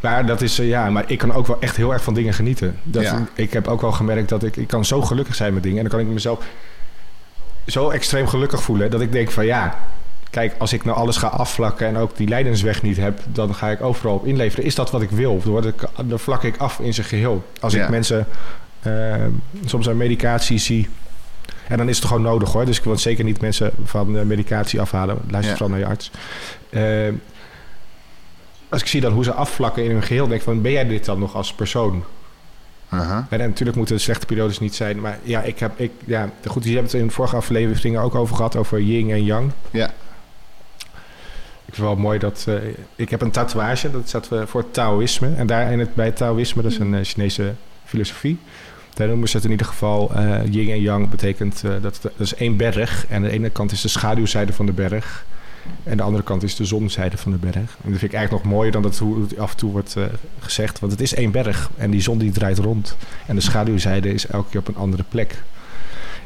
Maar dat is, eh, ja, maar ik kan ook wel echt heel erg van dingen genieten. Dat, Ja. Ik heb ook wel gemerkt dat ik, ik kan zo gelukkig zijn met dingen. En dan kan ik mezelf zo extreem gelukkig voelen dat ik denk van ja, kijk, als ik nou alles ga afvlakken en ook die lijdensweg niet heb, dan ga ik overal op inleveren. Is dat wat ik wil? Dan, word ik, dan vlak ik af in zijn geheel. Als Ja. ik mensen eh, soms aan medicatie zie. En dan is het gewoon nodig hoor. Dus ik wil zeker niet mensen van de medicatie afhalen. Luister Ja. vooral naar je arts. Eh, als ik zie dan hoe ze afvlakken in hun geheel, denk ik van ben jij dit dan nog als persoon? En natuurlijk moeten de slechte periodes niet zijn. Maar ja, ik heb, ik, ja, goed, je hebt het in de vorige afleveringen ook over gehad, over yin en yang. Ja. Ik vind het wel mooi dat... eh, ik heb een tatoeage, dat staat eh, voor Taoïsme. En daar in het, bij Taoïsme, dat is een eh, Chinese filosofie. Daar noemen ze het in ieder geval eh, yin en yang. betekent dat, dat is één berg. En de ene kant is de schaduwzijde van de berg. En de andere kant is de zonzijde van de berg. En dat vind ik eigenlijk nog mooier dan dat hoe het af en toe wordt gezegd. Want het is één berg en die zon die draait rond. En de schaduwzijde is elke keer op een andere plek.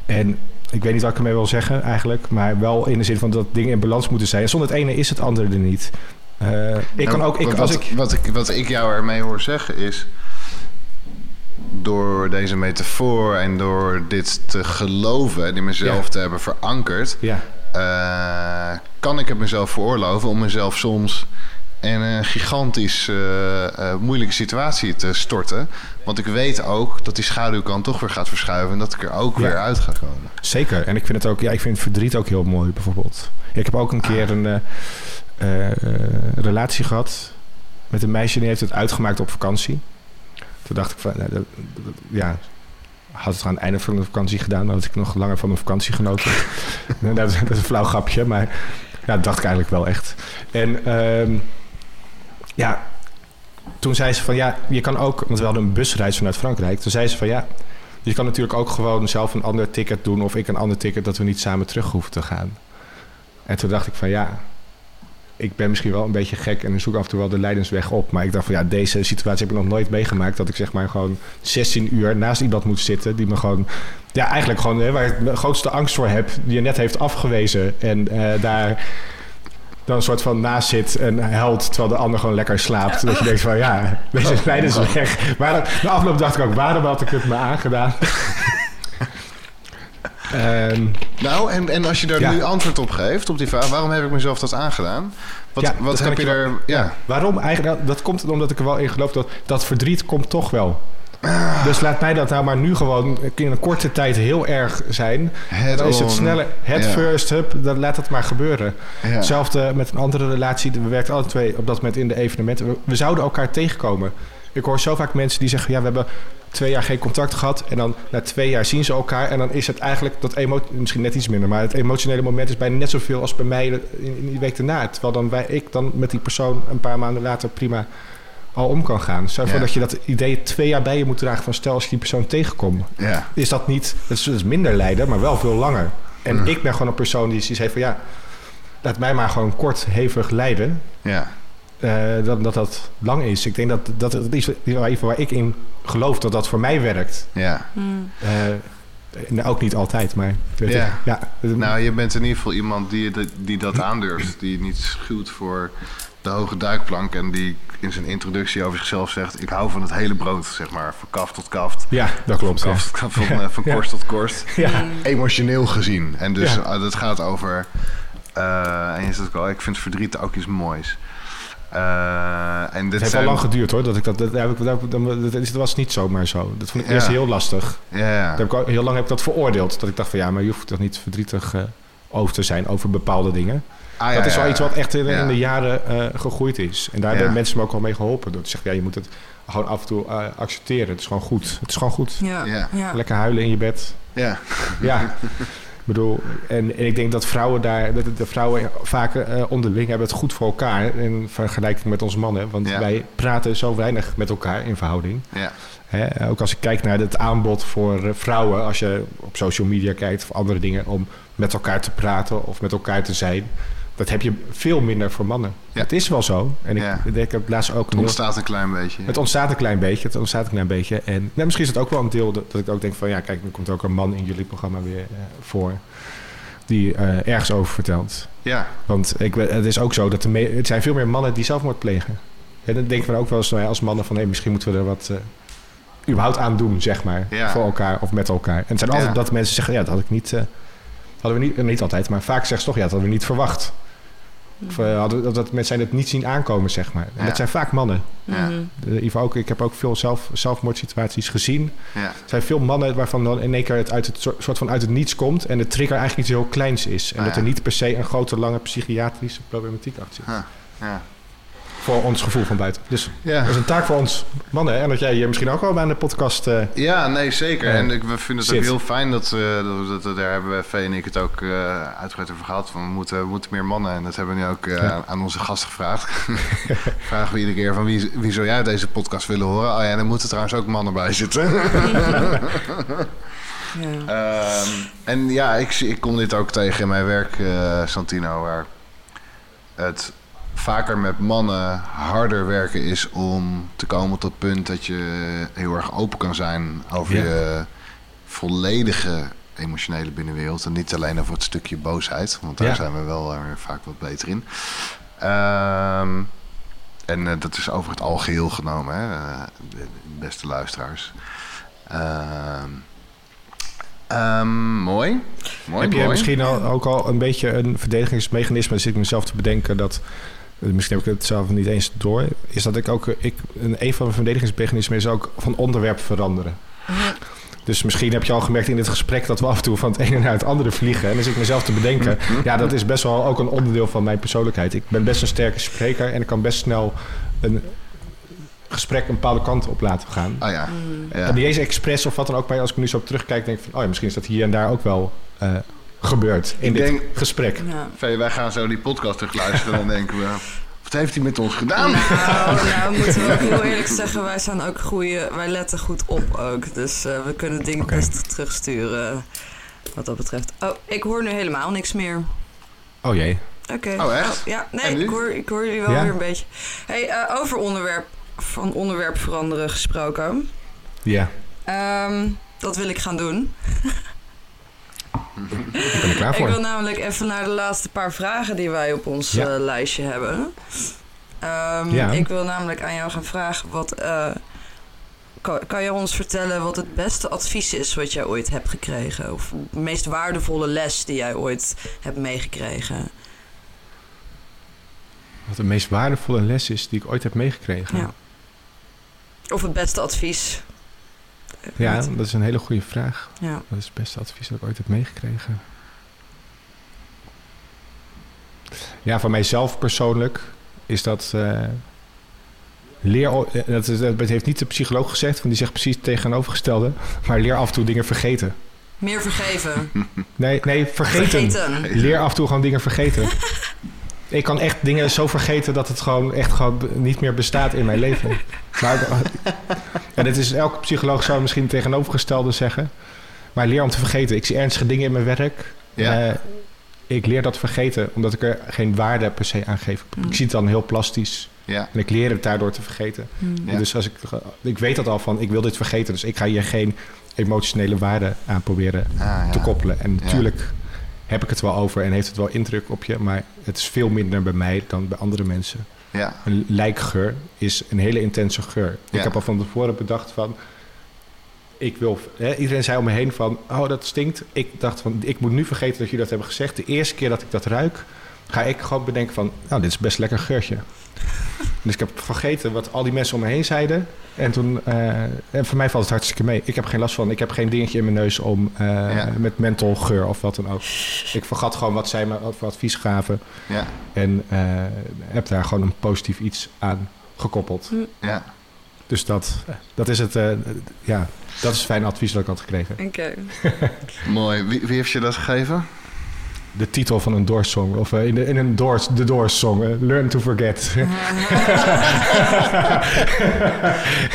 En ik weet niet wat ik ermee wil zeggen eigenlijk. Maar wel in de zin van dat dingen in balans moeten zijn. Zonder het ene is het andere er niet. Eh, ik kan Nou, ook... Ik, wat, als ik, wat, ik, wat ik jou ermee hoor zeggen is... door deze metafoor en door dit te geloven... en in mezelf Ja. te hebben verankerd... ja, eh, kan ik het mezelf veroorloven om mezelf soms in een gigantisch eh, eh, moeilijke situatie te storten. Want ik weet ook dat die schaduwkant toch weer gaat verschuiven... en dat ik er ook Ja. weer uit ga komen. zeker. En ik vind het ook... Ja, ik vind verdriet ook heel mooi bijvoorbeeld. Ik heb ook een keer een eh, relatie gehad... met een meisje die heeft het uitgemaakt op vakantie. Toen dacht ik van... nou, ja, had het aan het einde van de vakantie gedaan... dan had ik nog langer van mijn vakantie genoten. dat, is, dat is een flauw grapje, maar... Ja, dat dacht ik eigenlijk wel echt. En ehm, ja, toen zei ze van ja, je kan ook, want we hadden een busreis vanuit Frankrijk. Toen zei ze van ja, je kan natuurlijk ook gewoon zelf een ander ticket doen of ik een ander ticket dat we niet samen terug hoeven te gaan. En toen dacht ik van ja, ik ben misschien wel een beetje gek en zoek af en toe wel de leidensweg op. Maar ik dacht van ja, deze situatie heb ik nog nooit meegemaakt. Dat ik zeg maar gewoon 16 uur naast iemand moet zitten die me gewoon... Ja, eigenlijk gewoon hè, waar ik de grootste angst voor heb, die je net heeft afgewezen. En eh, daar dan een soort van naast zit en huilt terwijl de ander gewoon lekker slaapt. Dat je denkt van ja, deze leidensweg. Maar dan- de afloop dacht ik ook, waarom had ik het me aangedaan? Ehm, Nou, en, en als je daar Ja. nu antwoord op geeft, op die vraag... waarom heb ik mezelf dat aangedaan? Wat, Ja, wat heb je er... Ja, Waarom eigenlijk? Nou, Dat komt omdat ik er wel in geloof dat dat verdriet komt toch wel. Dus laat mij dat nou maar nu gewoon in een korte tijd heel erg zijn. Head dan is het sneller head first, hup, dan laat het maar gebeuren. Hetzelfde met een andere relatie. We werkten alle twee op dat moment in de evenementen. We, we zouden elkaar tegenkomen. Ik hoor zo vaak mensen die zeggen... ja, we hebben twee jaar geen contact gehad... en dan na twee jaar zien ze elkaar... en dan is het eigenlijk dat emo misschien net iets minder... maar het emotionele moment is bijna net zoveel als bij mij in, in die week daarna. Terwijl dan wij, ik dan met die persoon een paar maanden later prima al om kan gaan. Stel voor Ja. dat je dat idee twee jaar bij je moet dragen... van stel als je die persoon tegenkomt ja. is dat niet... Dat is, dat is minder lijden, maar wel veel langer. En Mm. ik ben gewoon een persoon die zoiets heeft van... ja, laat mij maar gewoon kort, hevig lijden... ja. eh, dan dat dat lang is. Ik denk dat dat, dat is waar, waar ik in geloof dat dat voor mij werkt. ja. Hmm. Eh, nou, ook niet altijd, maar... Ja. ja. Nou, je bent in ieder geval iemand die, die dat aandurft. Die niet schuwt voor de hoge duikplank. En die in zijn introductie over zichzelf zegt... ik hou van het hele brood, zeg maar. Van kaft tot kaft. ja, dat klopt. Van, kaft, van, Ja. eh, van Ja. korst tot korst. Ja. Emotioneel gezien. En dus Ja. eh, dat gaat over... eh, en je zegt ook al, ik vind verdriet ook iets moois. Eh, en dit Het heeft zijn, al lang geduurd hoor. Dat ik dat, dat, heb ik, dat, dat, dat was niet zomaar zo. Dat vond ik Ja. eerst heel lastig. Ja, ja. Dat heb ik ook, heel lang heb ik dat veroordeeld. Dat ik dacht van ja, maar je hoeft toch niet verdrietig eh, over te zijn over bepaalde dingen. Ah, ja, dat is wel ja. iets wat echt in, de jaren eh, gegroeid is. En daar Ja. hebben mensen me ook wel mee geholpen. Door te zeggen, ja, je moet het gewoon af en toe eh, accepteren. Het is gewoon goed. Het is gewoon goed. Ja. Ja. Ja. Lekker huilen in je bed. Ja, Ja. Ik bedoel, en, en ik denk dat vrouwen daar, dat de vrouwen vaak eh, onderling hebben het goed voor elkaar in vergelijking met ons mannen. Want Ja. wij praten zo weinig met elkaar in verhouding. ja. Hè, ook als ik kijk naar het aanbod voor vrouwen, als je op social media kijkt of andere dingen, om met elkaar te praten of met elkaar te zijn, dat heb je veel minder voor mannen. Ja. Het is wel zo. En ik, Ja. ik heb laatst ook Het ontstaat een klein beetje. het ontstaat een klein beetje. Het ontstaat een klein beetje. En nou, misschien is het ook wel een deel dat, dat ik ook denk van ja, kijk, er komt ook een man in jullie programma weer eh, voor. Die eh, ergens over vertelt. Ja, Want ik, weet- het is ook zo dat me- het zijn veel meer mannen die zelfmoord plegen. En dan denken we ook wel eens nou ja, als mannen van hé, misschien moeten we er wat eh, überhaupt aan doen, zeg maar. Voor elkaar of met elkaar. En het zijn altijd dat mensen zeggen, ja, dat had ik niet. hadden we niet, niet altijd, maar vaak zeggen ze toch, ja, dat hadden we niet verwacht. Of eh, hadden, dat- mensen het niet zien aankomen, zeg maar. En Ja. dat zijn vaak mannen. Ja. Ivo ook, ik heb ook veel zelf, zelfmoordsituaties gezien. ja. Er zijn veel mannen waarvan dan in één keer het uit het soort van uit het niets komt en de trigger eigenlijk iets heel kleins is. En Ah, dat er niet per se een grote, lange psychiatrische problematiek achter zit. Huh, ja. Voor ons gevoel van buiten. Dus Ja. dat is een taak voor ons mannen. hè. En dat jij hier misschien ook wel bij de podcast. eh, Ja, nee, zeker. Ja. En ik, we vinden het ook heel fijn dat, we dat, dat, daar hebben we, Vee en ik het ook eh uitgebreid over gehad. Van we moeten, we moeten meer mannen. En dat hebben we nu ook eh, Ja. aan onze gasten gevraagd. Vragen we iedere keer van wie, wie zou jij uit deze podcast willen horen? Oh ja, dan moeten trouwens ook mannen bij zitten. Ja. Ehm, en ja, ik, ik kom dit ook tegen in mijn werk, eh, Santino, waar het vaker met mannen harder werken is om te komen tot het punt dat je heel erg open kan zijn over Ja. je volledige emotionele binnenwereld. En niet alleen over het stukje boosheid, want daar Ja. zijn we wel eh, vaak wat beter in. Ehm, en eh, dat is over het algeheel genomen, hè, eh, beste luisteraars. Ehm, ehm, mooi. mooi. heb je mooi. misschien al, ook al een beetje een verdedigingsmechanisme? Dan zit ik mezelf te bedenken dat. Misschien heb ik het zelf niet eens door. Is dat ik ook. Ik, een, een van mijn verdedigingsmechanismen is ook van onderwerp veranderen. Dus misschien heb je al gemerkt in dit gesprek dat we af en toe van het ene naar het andere vliegen. En dan zit ik mezelf te bedenken. Ja, dat is best wel ook een onderdeel van mijn persoonlijkheid. Ik ben best een sterke spreker en ik kan best snel een gesprek een bepaalde kant op laten gaan. Ah ja. Mhm. ja. En niet eens expres of wat dan ook, maar als ik nu zo op terugkijk, denk ik van, oh ja, misschien is dat hier en daar ook wel eh, gebeurd in Ik dit denk- gesprek. Ja. Wij gaan zo die podcast terugluisteren en dan denken we... Wat heeft hij met ons gedaan? Nou, nou moeten we ook heel eerlijk zeggen, wij zijn ook goede, wij letten goed op ook. Dus eh, we kunnen dingen best terugsturen wat dat betreft. Oh, ik hoor nu helemaal niks meer. Oh jee. Oké. Oh, echt? ja, nee, En ik hoor, ik hoor jullie wel Ja? weer een beetje. Hey, eh, over onderwerp, van onderwerp veranderen gesproken. Ja, Ehm, dat wil ik gaan doen. ik ben er klaar Ik voor. wil namelijk even naar de laatste paar vragen die wij op ons Ja. eh, lijstje hebben. Ehm, Ja. Ik wil namelijk aan jou gaan vragen wat. eh, kan, kan je ons vertellen wat het beste advies is wat jij ooit hebt gekregen? Of de meest waardevolle les die jij ooit hebt meegekregen? Wat de meest waardevolle les is die ik ooit heb meegekregen. Ja. Of het beste advies? Ja, dat is een hele goede vraag. ja. Wat is het beste advies dat ik ooit heb meegekregen? Ja, van mijzelf persoonlijk is dat... eh, leer... eh, Dat, is, dat heeft niet de psycholoog gezegd, want die zegt precies het tegenovergestelde. Maar leer af en toe dingen vergeten. Meer vergeven. Nee, nee, vergeten. Vergeten. Leer af en toe gewoon dingen vergeten. Ik kan echt dingen zo vergeten dat het gewoon echt gewoon niet meer bestaat in mijn leven. Maar, en het is elke psycholoog zou misschien het tegenovergestelde zeggen. Maar leer om te vergeten. Ik zie ernstige dingen in mijn werk. Ja. Eh, ik leer dat vergeten, omdat ik er geen waarde per se aan geef. Mm. Ik zie het dan heel plastisch. Ja. En ik leer het daardoor te vergeten. Ja. Dus als ik, ik weet dat al van, ik wil dit vergeten. Dus ik ga hier geen emotionele waarde aan proberen Ah, ja. te koppelen. En Ja. natuurlijk heb ik het wel over en heeft het wel indruk op je, maar het is veel minder bij mij dan bij andere mensen. Ja. Een lijkgeur is een hele intense geur. Ja. Ik heb al van tevoren bedacht van, ik wil, hè, iedereen zei om me heen van, oh dat stinkt. Ik dacht van, ik moet nu vergeten dat jullie dat hebben gezegd. De eerste keer dat ik dat ruik, ga ik gewoon bedenken van, nou dit is best lekker geurtje. dus ik heb vergeten wat al die mensen om me heen zeiden. En toen, eh, en voor mij valt het hartstikke mee. Ik heb geen last van, ik heb geen dingetje in mijn neus om eh, Ja. met mentholgeur of wat dan ook. Ik vergat gewoon wat zij me voor advies gaven. Ja. En eh, heb daar gewoon een positief iets aan gekoppeld. Ja. Dus dat, dat is het, eh, ja, dat is fijn advies dat ik had gekregen. Oké. Mooi. Wie, wie heeft je dat gegeven? De titel van een Doors song, of eh, in, de, in een Doors, de Doors song, eh, Learn to Forget.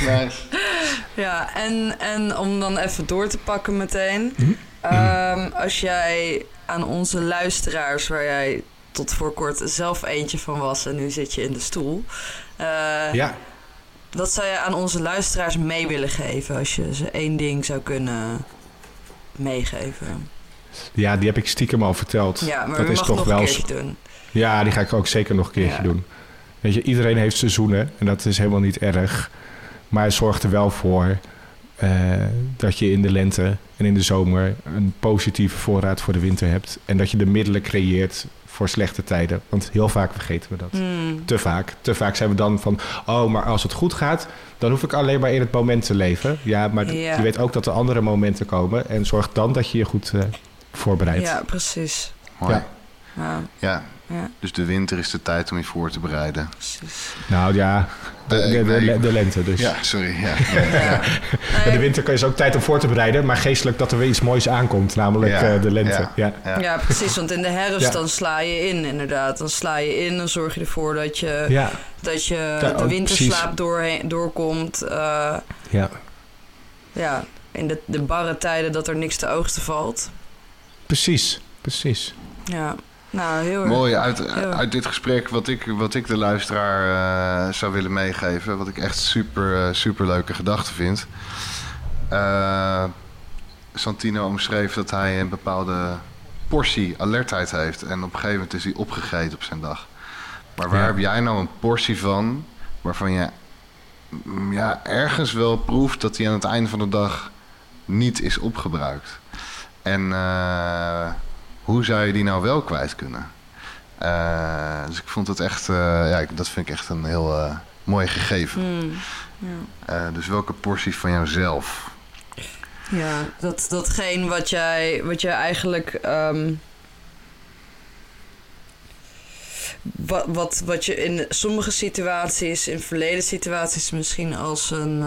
Nice. Ja, en, en om dan even door te pakken meteen. Mhm. Ehm, als jij aan onze luisteraars, waar jij tot voor kort zelf eentje van was en nu zit je in de stoel. eh, ja, Wat zou je aan onze luisteraars mee willen geven als je ze één ding zou kunnen meegeven? Ja, die heb ik stiekem al verteld. Ja, maar dat is toch nog wel een keertje doen. Ja, die ga ik ook zeker nog een keertje Ja. doen. Weet je, iedereen heeft seizoenen en dat is helemaal niet erg. Maar zorg er wel voor eh, dat je in de lente en in de zomer een positieve voorraad voor de winter hebt. En dat je de middelen creëert voor slechte tijden. Want heel vaak vergeten we dat. Hmm. Te vaak. Te vaak zijn we dan van, oh, maar als het goed gaat, dan hoef ik alleen maar in het moment te leven. Ja, maar Ja. je weet ook dat er andere momenten komen. En zorg dan dat je je goed eh, voorbereidt. Ja, precies. Mooi. Ja. Ja. Ja, ja, Dus de winter is de tijd om je voor te bereiden. precies. Nou ja, de, de, lente dus. Ja, sorry. Ja. Ja. Ja, de winter kan je dus ook tijd om voor te bereiden, maar geestelijk dat er weer iets moois aankomt, namelijk Ja, eh, de lente. ja. Ja. Ja. Ja, precies. Want in de herfst Ja. dan sla je in, inderdaad. Dan sla je in, dan zorg je ervoor dat je, Ja. dat je Ja, de oh, winterslaap doorheen, doorkomt. eh, ja, ja, in de, de barre tijden dat er niks te oogsten valt. Precies, precies. Ja, nou heel erg. Mooi, uit, uit dit gesprek wat ik, wat ik de luisteraar eh, zou willen meegeven, wat ik echt super, eh, super leuke gedachte vind. Eh, Santino omschreef dat hij een bepaalde portie alertheid heeft en op een gegeven moment is hij opgegeten op zijn dag. Maar waar Ja. heb jij nou een portie van waarvan je mm, ja, ergens wel proeft dat hij aan het einde van de dag niet is opgebruikt? En eh, hoe zou je die nou wel kwijt kunnen? Eh, dus ik vond het echt, eh, ja, ik- dat vind ik echt een heel mooi gegeven. Hmm, ja. Dus welke portie van jouzelf? Ja, dat, datgene wat jij, wat jij eigenlijk. ehm, wat, wat, wat je in sommige situaties, in verleden situaties, misschien als een.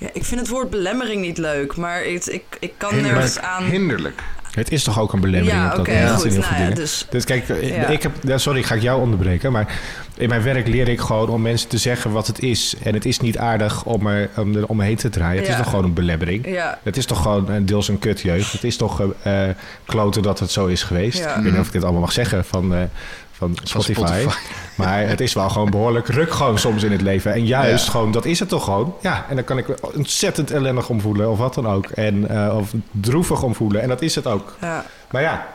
Ja, ik vind het woord belemmering niet leuk, maar ik, ik, ik kan nergens aan. Hinderlijk. Het is toch ook een belemmering Ja, op dat goed. in heel Nou veel ja, dingen. dus Dus kijk, eh, Ja. ik heb, sorry, ga ik jou onderbreken. Maar in mijn werk leer ik gewoon om mensen te zeggen wat het is. En het is niet aardig om er om, er omheen te draaien. Het is toch gewoon een belemmering. ja, Het is toch gewoon een deels een kutjeugd. Het is toch eh eh, kloten dat het zo is geweest. Ja. Ik weet niet of ik dit allemaal mag zeggen van, eh, van Spotify. Spotify. Maar het is wel gewoon behoorlijk ruk gewoon soms in het leven. En juist Ja. gewoon, dat is het toch gewoon. Ja, en dan kan ik me ontzettend ellendig om voelen of wat dan ook. En, eh, of droevig om voelen. En dat is het ook. ja, Maar ja,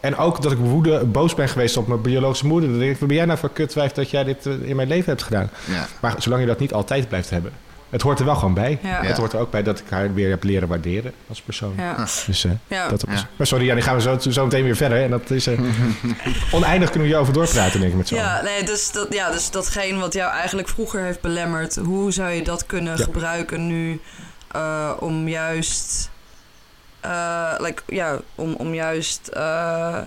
en ook dat ik woede, boos ben geweest op mijn biologische moeder. Dan denk ik, wat ben jij nou voor kutwijf dat jij dit eh, in mijn leven hebt gedaan? Ja. Maar zolang je dat niet altijd blijft hebben. Het hoort er wel gewoon bij. Ja. Het hoort er ook bij dat ik haar weer heb leren waarderen als persoon. ja. Dus eh, ja. dat Ja. Maar sorry, ja, die gaan we zo, zo meteen weer verder. En dat is eh, oneindig kunnen we hierover doorpraten, denk ik, met z'n allen. Ja, nee, dus, dat, ja, dus datgene wat jou eigenlijk vroeger heeft belemmerd, hoe zou je dat kunnen Ja. gebruiken nu eh, om juist, eh, like, ja, om, om juist eh,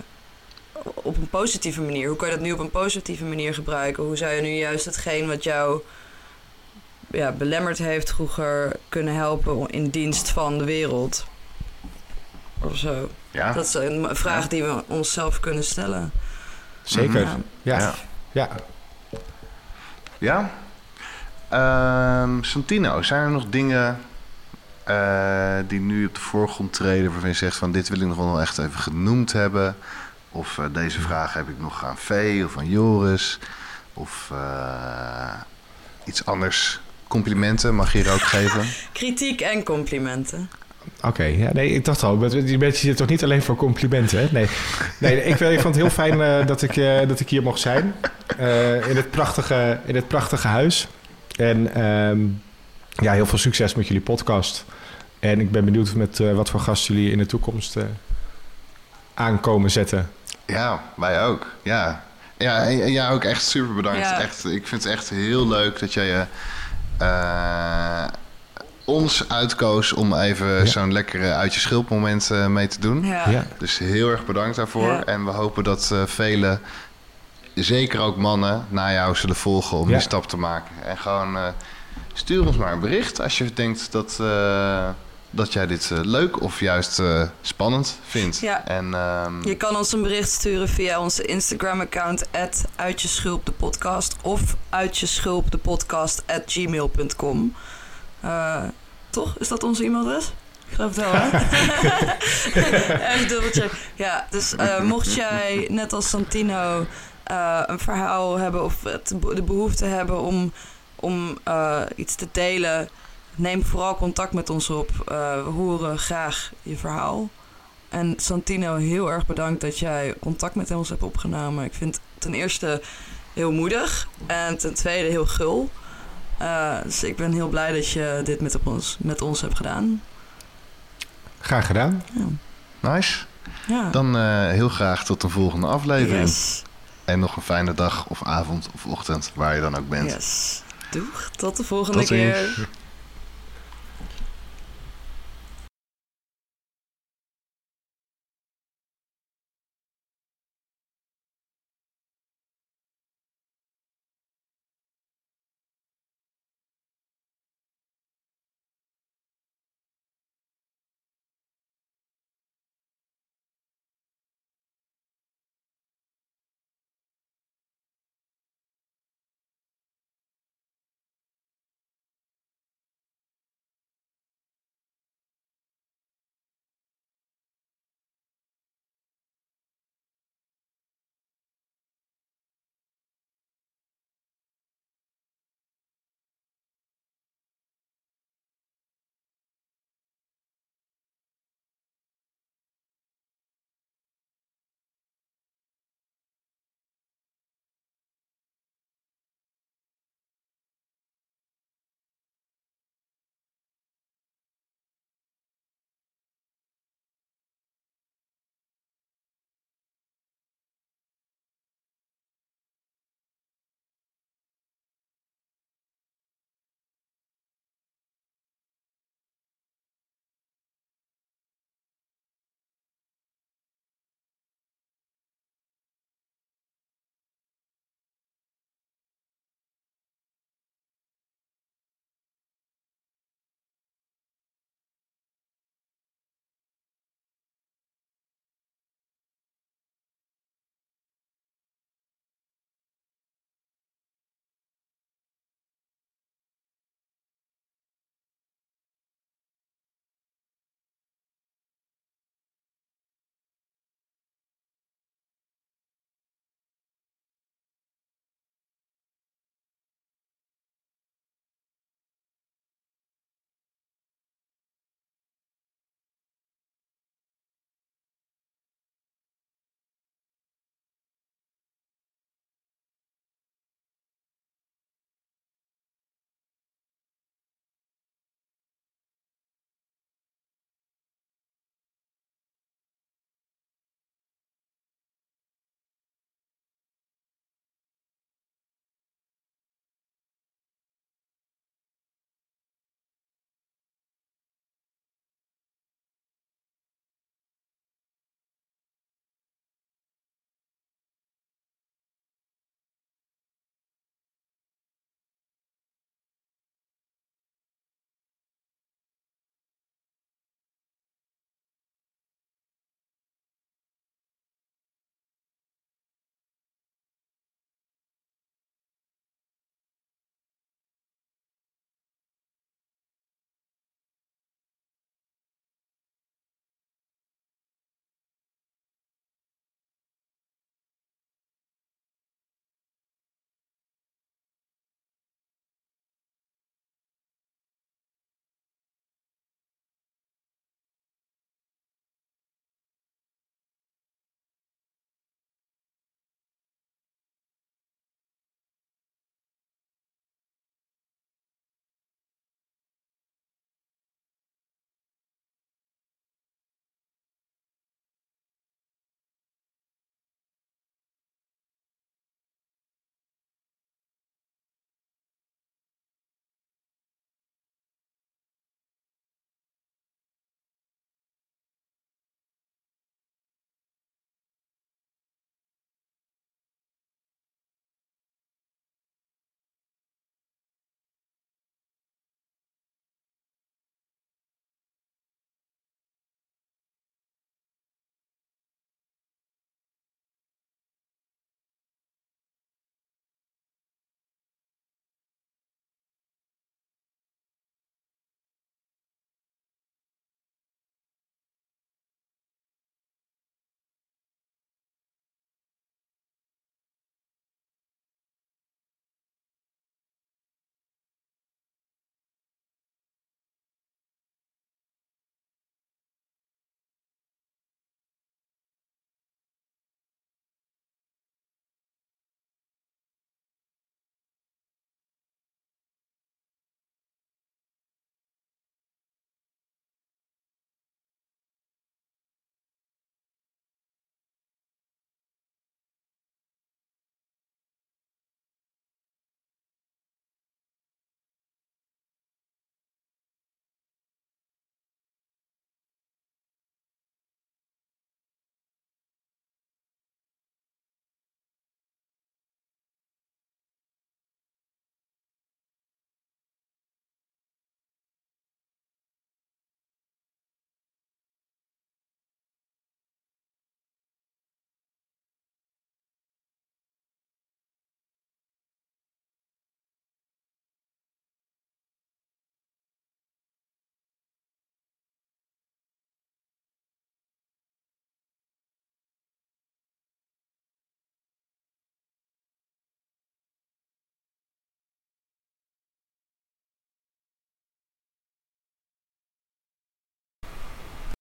op een positieve manier, hoe kan je dat nu op een positieve manier gebruiken? Hoe zou je nu juist hetgeen wat jou ja, belemmerd heeft vroeger kunnen helpen in dienst van de wereld? Of zo. Ja. Dat is een vraag die we onszelf kunnen stellen. Zeker. Ja. Ja. Ja. Ehm, Santino, zijn er nog dingen eh, die nu op de voorgrond treden... waarvan je zegt van dit wil ik nog wel echt even genoemd hebben? Of eh, deze vraag heb ik nog aan Vee of aan Joris? Of eh, iets anders? Complimenten mag je hier ook geven? Kritiek en complimenten. Oké, ja, nee, ik dacht al, die mensen zitten toch niet alleen voor complimenten, hè? Nee, nee ik, ik vond het heel fijn eh, dat, ik, eh, dat ik hier mocht zijn. eh, in, het prachtige, in het prachtige huis. En ehm, ja, heel veel succes met jullie podcast. En ik ben benieuwd met wat voor gasten jullie in de toekomst eh, aankomen zetten. Ja, wij ook. Ja, ja en, en jij ook echt super bedankt. Ja. Echt, ik vind het echt heel leuk dat jij eh, ons uitkoos om even Ja. zo'n lekkere uit je schildmoment eh, mee te doen. Ja. Ja. Dus heel erg bedankt daarvoor. Ja. En we hopen dat eh velen, zeker ook mannen, na jou zullen volgen om Ja. die stap te maken. En gewoon eh, stuur ons maar een bericht als je denkt dat, eh, dat jij dit eh, leuk of juist eh, spannend vindt. Ja. En, ehm, Je kan ons een bericht sturen via onze Instagram-account... uitjeschulpdepodcast of uitjeschulpdepodcast.gmail.com. Eh toch? Is dat onze e-mailadres? Ik geloof het wel, hè? Even dubbelcheck. Ja, dus mocht jij, net als Santino... een verhaal hebben of de behoefte hebben om, om iets te delen... neem vooral contact met ons op. Eh, we horen graag je verhaal. En Santino, heel erg bedankt dat jij contact met ons hebt opgenomen. Ik vind ten eerste heel moedig en ten tweede heel gul. Eh, dus ik ben heel blij dat je dit met, op ons, met ons hebt gedaan. Graag gedaan. Ja. nice. ja. Dan eh, heel graag tot de volgende aflevering. yes. En nog een fijne dag of avond of ochtend, waar je dan ook bent. yes. Doeg, tot de volgende Tot keer.